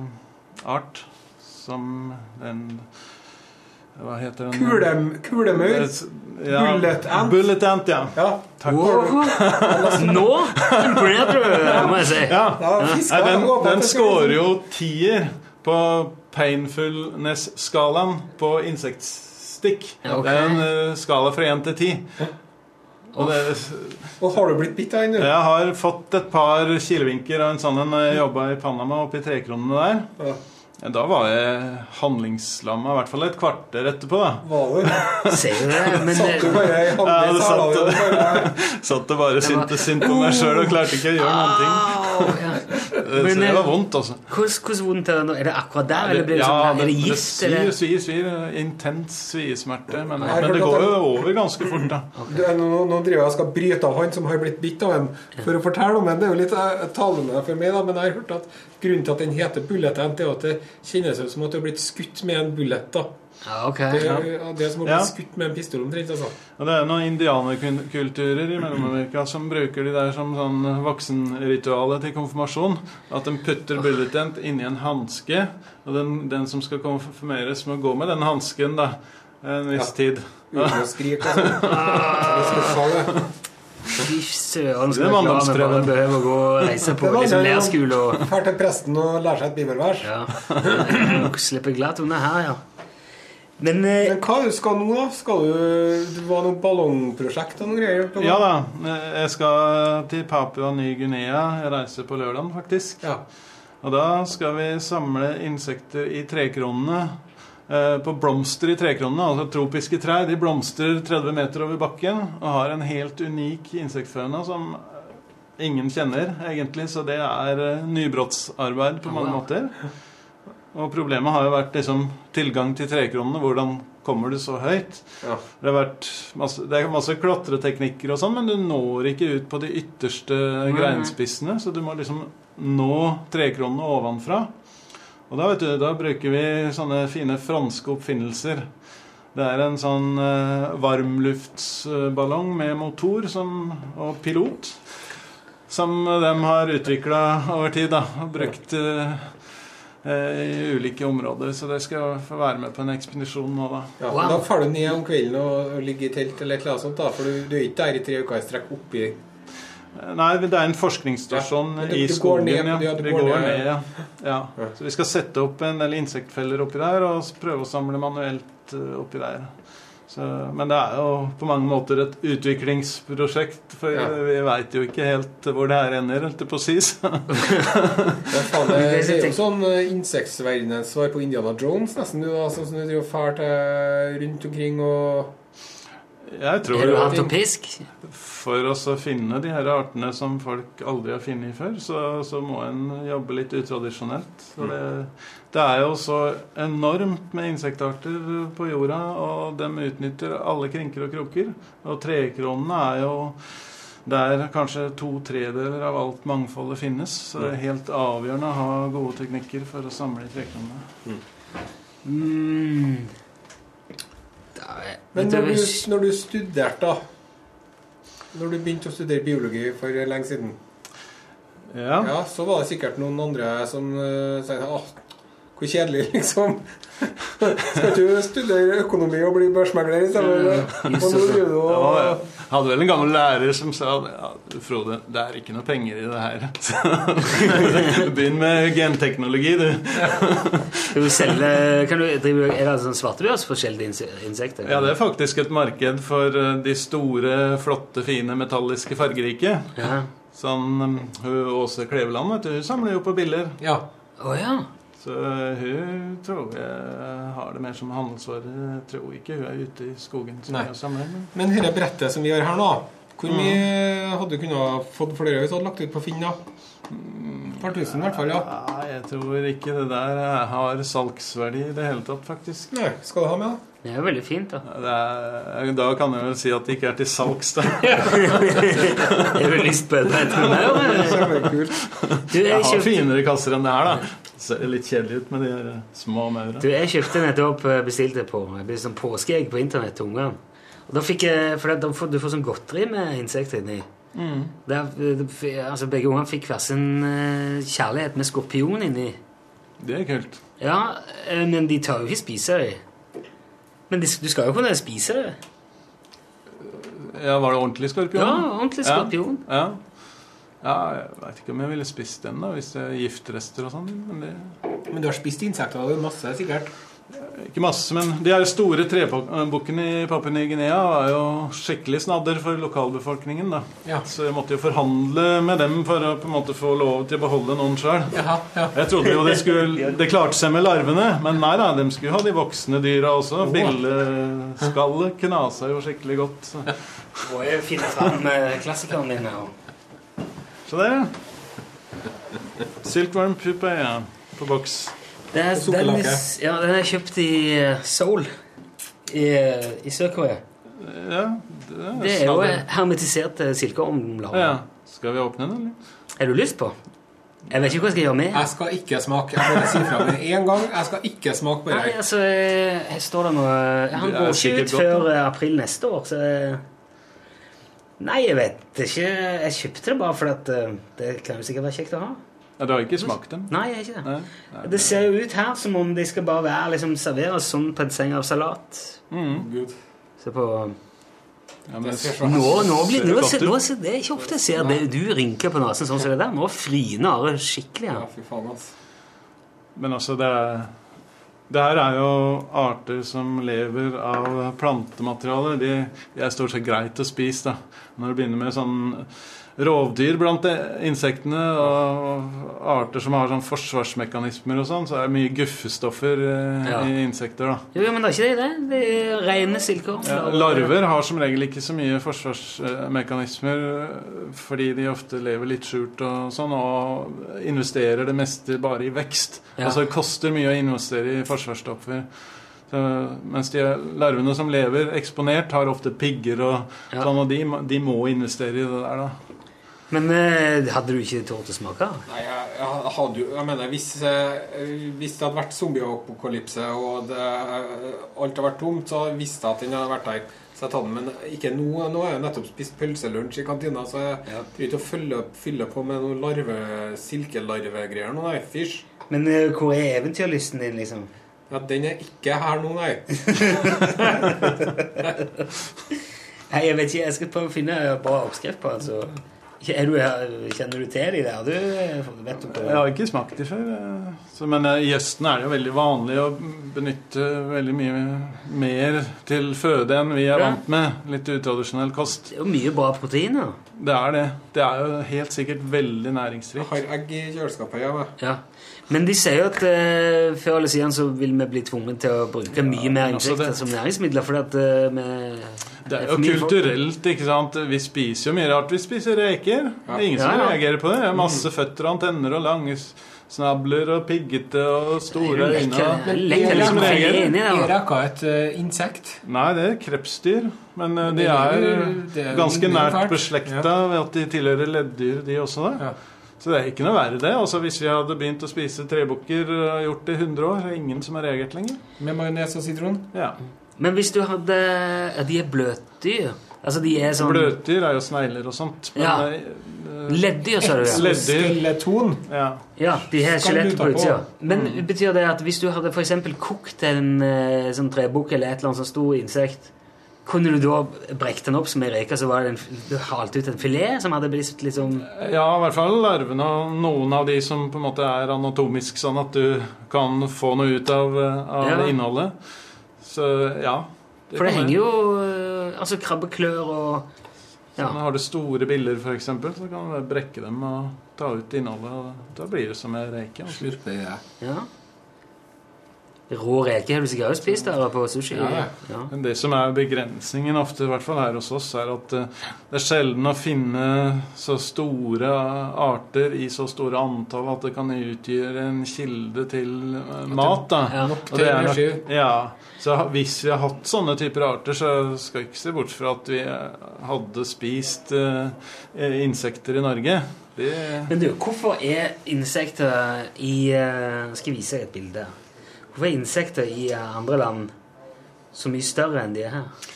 art som en Hva heter den? Kulem, kulemaur? Ja, Bullet ant? Bullet ant, ja. Takk. Nå imponerte du, må jeg si. Ja. fisker, den, den scorer jo tier på painfulness-skalaen på insektstikk. Ja, ok. Det er en eh, skala fra 1 til 10. Og, det, Og har du blitt bitt av en? du? jeg har fått et par kilevinker av en sånn en jeg jobba i Panama, oppe i trekronene der. Ja. Ja, Da var jeg handlingslamma, i hvert fall et kvarter etterpå. da Var du? Ser du det? Men Satt du bare i Ja, det satt, det bare satt det bare syntes synd på meg sjøl og klarte ikke å gjøre noen ting. Så det eh, var vondt, altså. Hvordan, vondt er det nå? Er det akkurat der, eller blir det ja, sånn, er det det svir, svir, svir. Intens sviesmerte. Men, det går jo over ganske fort, da. Du, nå, nå driver jeg og skal bryte av han som har blitt bitt av en, for å fortelle om en. Det er jo litt eh, talende for meg, da, men jeg har hørt at grunnen til at den heter bullet ant, er at det kjennes ut som at du har blitt skutt med en bullet. da. Ja, ok. Det, er- det er som å bli Ja. skutt med en pistol omtrent. altså. Og det er noen indianerkulturer i Mellom-Amerika som bruker de der som sånn voksenritualet til konfirmasjon. At de putter bulletent inni en hanske, og den, den som skal konfirmeres, må gå med den hansken en viss tid. Uten å skrike og Fy søren, skal er la meg bare behøve å gå og reise på liksom leirskole og Drar til presten og lærer seg et bibelvers. ja. Slippe glatt unna her, ja. Men, eh, Men hva du skal nå, da? Skal du, det var noe ballongprosjekt og noen greier? på? Ja da. Jeg skal til Papua Ny-Guinea. Jeg reiser på lørdag, faktisk. Og da skal vi samle insekter i trekronene. Eh, På blomster i trekronene, altså tropiske trær. De blomstrer 30 meter over bakken og har en helt unik insektfauna som ingen kjenner, egentlig. Så det er eh, nybrottsarbeid på mange måter. Og problemet har jo vært liksom, tilgang til trekronene. Hvordan kommer du så høyt? Ja. Det, har vært masse, det er masse klatreteknikker og sånn, men du når ikke ut på de ytterste greinspissene. Så du må liksom nå trekronene ovenfra. Og da, vet du, da bruker vi sånne fine franske oppfinnelser. Det er en sånn eh, varmluftsballong med motor som, og pilot som de har utvikla over tid. da, og brukt eh, eh, i ulike områder. Så det skal jeg få være med på en ekspedisjon nå, da. Ja, men Da faller du ned om kvelden og, og ligger i telt eller et eller annet sånt, da, for du, du er ikke der i tre uker i strekk oppi Nei, det er en forskningsstasjon Ja, i skogen. ned- ja. Det, vi går går ned- ned, ja. ja. Så vi skal sette opp en del insektfeller oppi der og prøve å samle manuelt eh, oppi der. Så, men det er jo på mange måter et utviklingsprosjekt, for Ja. vi veit jo ikke helt hvor det her ender, holdt jeg på å si. så. Ja, faen, det, er jo sånn uh, insektverdenens svar på Indiana Jones, nesten. Du, da, sånn som du driver og drar rundt omkring og Jeg tror Er du at hatt og pisk? For oss å finne de her artene som folk aldri har funnet før, så, så må en jobbe litt utradisjonelt. Så det, det er jo så enormt med insektarter på jorda, og de utnytter alle krinker og kroker. Og trekronene er jo der kanskje to tredeler av alt mangfoldet finnes. Så det er helt avgjørende å ha gode teknikker for å samle trekronene. Mm. Men når du, når du studerte, da Når du begynte å studere biologi for lenge siden, Ja. ja, så var det sikkert noen andre som uh, sa Åh, hvor kjedelig, liksom. Skal ikke du studere økonomi og bli børsmegler i stedet? Og nå Ja, jeg hadde vel en gammel lærer som sa ja, Frode, det er ikke noe penger i det her. Så Begynn med genteknologi, du. Du selge kan du, drive, Er det sånn svartebørs for sjeldne inse- insekter? Ja, det er faktisk et marked for eh, de store, flotte, fine, metalliske, fargerike. Ja. Sånn um, Åse Kleveland, vet du, hun samler jo på biller. Ja. Oh, ja. Så eh, hun tror jeg har det mer som handelsvare. Jeg tror ikke hun er ute i skogen som mye samler. Men Men dette brettet som vi har her nå, hvor mye hadde du kunnet fått flere det hvis du hadde lagt ut på Finn? da? Et par tusen i hvert fall, ja. Nei, jeg tror ikke det der har salgsverdi i det hele tatt, faktisk. Nei, skal du ha med, da? Det er jo veldig fint, da. Det er, da kan jeg vel si at det ikke er til salgs, da. Har du lyst på et brett med meg? Du, Jeg jeg har kjøpte, finere kasser enn det her, da. Ser litt kjedelig ut med de her eh, små maurene. du, jeg kjøpte nettopp eh, bestilte på Jeg ble sånn påskeegg på internett til ungene. Og da fikk jeg, for da får, Du får sånn godteri med insekter inni. Mm. Der, eh, altså Begge ungene fikk hver sin kjærlighet med skorpion inni. Det er kult. Ja, men de tar jo ikke spise det. Men de, du skal jo kunne spise det. Ja, Var det ordentlig skorpion? Ja, ordentlig skorpion. Ja. ja. Ja jeg veit ikke om jeg ville spist den da, hvis det er giftrester og sånn. Men det Men du har spist insekter og masse, sikkert? Ikke masse, men de her store trebukkene i Papua Ny-Guinea var jo skikkelig snadder for lokalbefolkningen. da. Ja. Så jeg måtte jo forhandle med dem for å på en måte få lov til å beholde noen sjøl. Ja. Jeg trodde jo det skulle Det klarte seg med larvene, men nei da, de skulle ha de voksne dyra også. Billeskallet knasa jo skikkelig godt. Så, Må jeg finne fram klassikerne klassikeren din her. Så det Silkworm pupa, ja. På boks. Det er, den, ja, den er kjøpt i eh, Seoul i, eh, i Sør-Korea. Ja, det er, Det er jo hermetiserte silkeormlarver. Ja. Skal vi åpne den, eller? Er du lyst på? Jeg vet ikke hva jeg skal gjøre med. Jeg skal ikke smake. Jeg bare sier fra med en gang. Jeg skal ikke smake på Nei, det. altså, jeg, står der nå Han går ikke ut godt, før da. eh, april neste år, så eh, Nei, jeg vet ikke. Jeg kjøpte det bare fordi at eh, det kan jo sikkert være kjekt å ha. Ja, du har ikke smakt den? Nei, jeg er ikke det. Nei. Nei. Det ser jo ut her som om de skal bare være liksom serveres sånn på en seng av salat. Mm. Gud. Se på Ja, Nå, nå blir nå, ser, nå ser, Det er ikke ofte jeg ser det, du rynker på nesen sånn som det der. Nå friner Are skikkelig Ja, fy faen, altså. Men altså, det er det her er jo arter som lever av plantemateriale. De, de er stort sett greit å spise. da. Når du begynner med sånn rovdyr blant insektene og arter som har sånn forsvarsmekanismer og sånn, så er det mye guffestoffer eh, Ja. i insekter. da. Jo, men det er ikke det. det. Er rene silkeorm. Ja, larver har som regel ikke så mye forsvarsmekanismer eh, fordi de ofte lever litt skjult og sånn, og investerer det meste bare i vekst. Ja. Altså det koster mye å investere i forsvarsstoffer. Så, mens de larvene som lever eksponert, har ofte pigger og sånn, og de, de må investere i det der, da. Men eh, hadde du ikke tort å smake? Nei, jeg, jeg hadde jo Jeg mener, hvis, eh, hvis det hadde vært zombieapokalypse og det, alt hadde vært tomt, så visste jeg at den hadde vært der. Så jeg tatt den, Men ikke nå. Nå har jeg nettopp spist pølselunsj i kantina, så jeg Ja. trenger ikke å fylle, fylle på med noen larve, silkelarvegreier nå, nei. Fysj. Men eh, hvor er eventyrlysten din, liksom? Ja, den er ikke her nå, nei. Nei, jeg vet ikke. Jeg skal prøve å finne bra oppskrift på den. altså. Er du, kjenner du til de der? Du, vet du Jeg har ikke smakt de før. eh, Så, men eh, i Østen er det jo veldig vanlig å benytte veldig mye mer til føde enn vi er vant med. Litt utradisjonell kost. Det er jo mye bra proteiner. Det er det. Det er jo helt sikkert veldig næringsrikt. Har egg i kjøleskapet, ja. da. Ja. Men de sier jo at eh, før eller siden så vil vi bli tvunget til å bruke mye mer altså insekter det- som næringsmidler. fordi at eh, vi Det er for jo mye folk. kulturelt, ikke sant. Vi spiser jo mye rart. Vi spiser reker. Det er ingen som Ja, ja. reagerer på det. det er masse føtter og antenner og lange s- snabler og piggete og store Det er jo øyne. lekker- og- lekker Ingen som liksom reagerer. Er da. rekka et eh, insekt? Nei, det er krepsdyr. Men eh, de det er er jo- det er jo ganske nært fælt. beslekta ved at de tilhører leddyr, de også. da. Så det er ikke noe verre, det. Altså, Hvis vi hadde begynt å spise trebukker og gjort det i 100 år, så er det ingen som har reagert lenger. Med majones og sitron? Ja. Men hvis du hadde ja, De er bløtdyr. Altså de er sånn Bløtdyr er jo snegler og sånt. Men, Ja. Uh, Leddyr, sa du. Skeleton. Ja. Ja, de har skjelett på utsida. Men Mm. betyr det at hvis du hadde eksempel kokt en eh, sånn trebukk eller et eller annet sånt stort insekt, kunne du da brekt den opp som ei reke, så var det en, du halte ut en filet som hadde blitt liksom Ja, i hvert fall larvene og noen av de som på en måte er anatomisk sånn at du kan få noe ut av, av Ja. innholdet. Så ja. For det henger jo eh, altså krabbeklør og ja. Sånn, har du store biller, f.eks., så kan du brekke dem og ta ut innholdet. og Da blir det som en reke. altså. ja. Rå reke har du sikkert også spist der på sushi? Ja, ja. Men det som er begrensningen ofte, i hvert fall her hos oss, er at eh, det er sjelden å finne så store arter i så store antall at det kan utgjøre en kilde til eh, mat. da. Ja. Nok til det er energi. nok- Ja, så hvis vi har hatt sånne typer arter, så skal vi ikke se bort fra at vi eh, hadde spist insekter i Norge. Det, Men du, hvorfor er insekter i Skal jeg vise deg et bilde? Hvorfor er insekter i andre land så mye større enn de er her?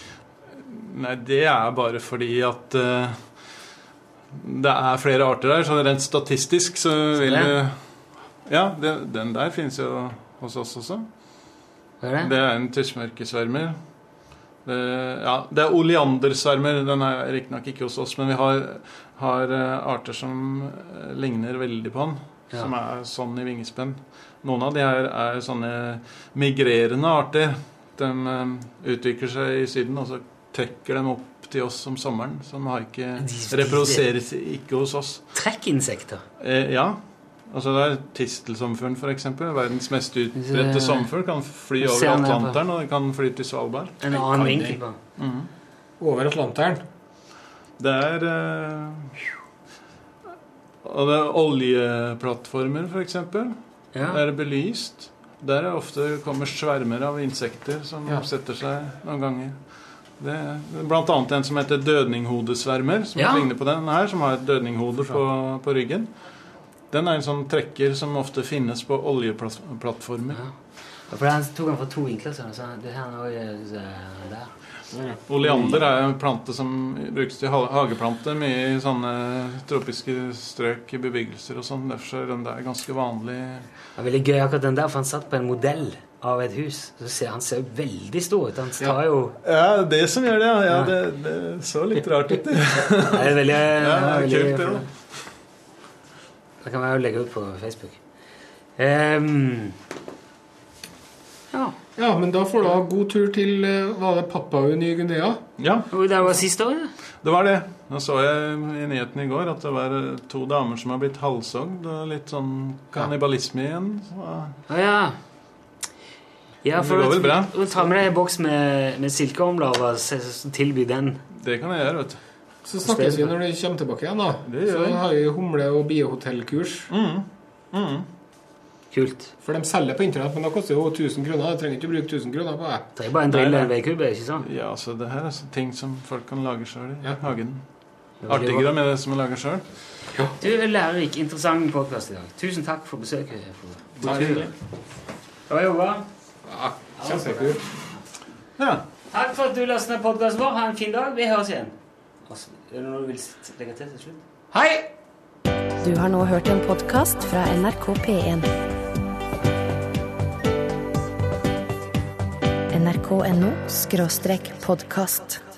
Nei, det er bare fordi at uh, det er flere arter der, så rent statistisk så vil du Ja, det, den der finnes jo hos oss også. Hva er det? Det er en tussmørkesvermer. Det, ja, det er oleandersvermer. Den er riktignok ikke hos oss, men vi har, har eh, arter som eh, ligner veldig på den. Ja. Som er sånn i vingespenn. Noen av de her er sånne migrerende arter. De eh, utvikler seg i Syden, og så trekker de opp til oss om sommeren. Så de har ikke reproduseres ikke hos oss. Trekkinsekter? Eh, ja. Altså det er Tistelsomfuglen, f.eks. Verdens mest utbredte sommerfugl. Kan fly over Atlanteren, og den kan fly til Svalbard. En annen vinkel på Mhm. Over Atlanteren. Det er eh, Og det er oljeplattformer, f.eks. Ja. Der er det belyst. Der er ofte kommer svermer av insekter som Ja. setter seg noen ganger. Det er blant annet en som heter dødninghodesvermer, som Ja. ligner på den her, som har et dødninghode på, på ryggen. Den er en sånn trekker som ofte finnes på oljeplattformer. Ja. For den tok han fra to vinkler, så han sa det her er også, der. Oleander er en plante som brukes til hageplanter mye i sånne tropiske strøk i bebyggelser og sånn. Derfor er den der ganske vanlig. Det er veldig gøy akkurat den der, for han satt på en modell av et hus. Så ser, han ser veldig stor ut. Han tar jo Ja, det som gjør det, ja. det, det så litt rart ut. det. Det er veldig, Ja, veldig kult, det da. Det kan vi jo legge ut på Facebook. Um, ja. Ja, men da får du ha god tur til eh, Var det Papua Ny-Guinea? Ja, Og Det var siste år? det var det. Nå så jeg i nyhetene i går at det var to damer som har blitt halshogd. og Litt sånn kannibalisme igjen. Så, Ah, ja. Ja, for det går vel bra? å ta med deg en boks med, med silkeormler og tilby den. det kan jeg gjøre, vet du. Så snakkes vi når du kommer tilbake igjen, da. Det gjør Så har vi humle- og biehotellkurs. Mm. Mm. Kult. For de selger på internett, men det koster jo 1000 kroner. Du trenger ikke å bruke 1000 kroner på det. Det er bare en drill eller en veikubbe, ikke sant? Ja, så det her er så ting som folk kan lage sjøl i Ja. hagen. Det Artigere med det som er laga sjøl. Du, lærerik, interessant podkast i dag. Tusen takk for besøket. Takk Ja. Bra jobba. Ja, Kjempekult. Ja. Takk for at du lastet ned podkasten vår. Ha en fin dag. Vi høres igjen. Altså, Er det noe du vil legge til til slutt? Hei! Du har nå hørt en podkast fra NRK P1. nrk.no podkast.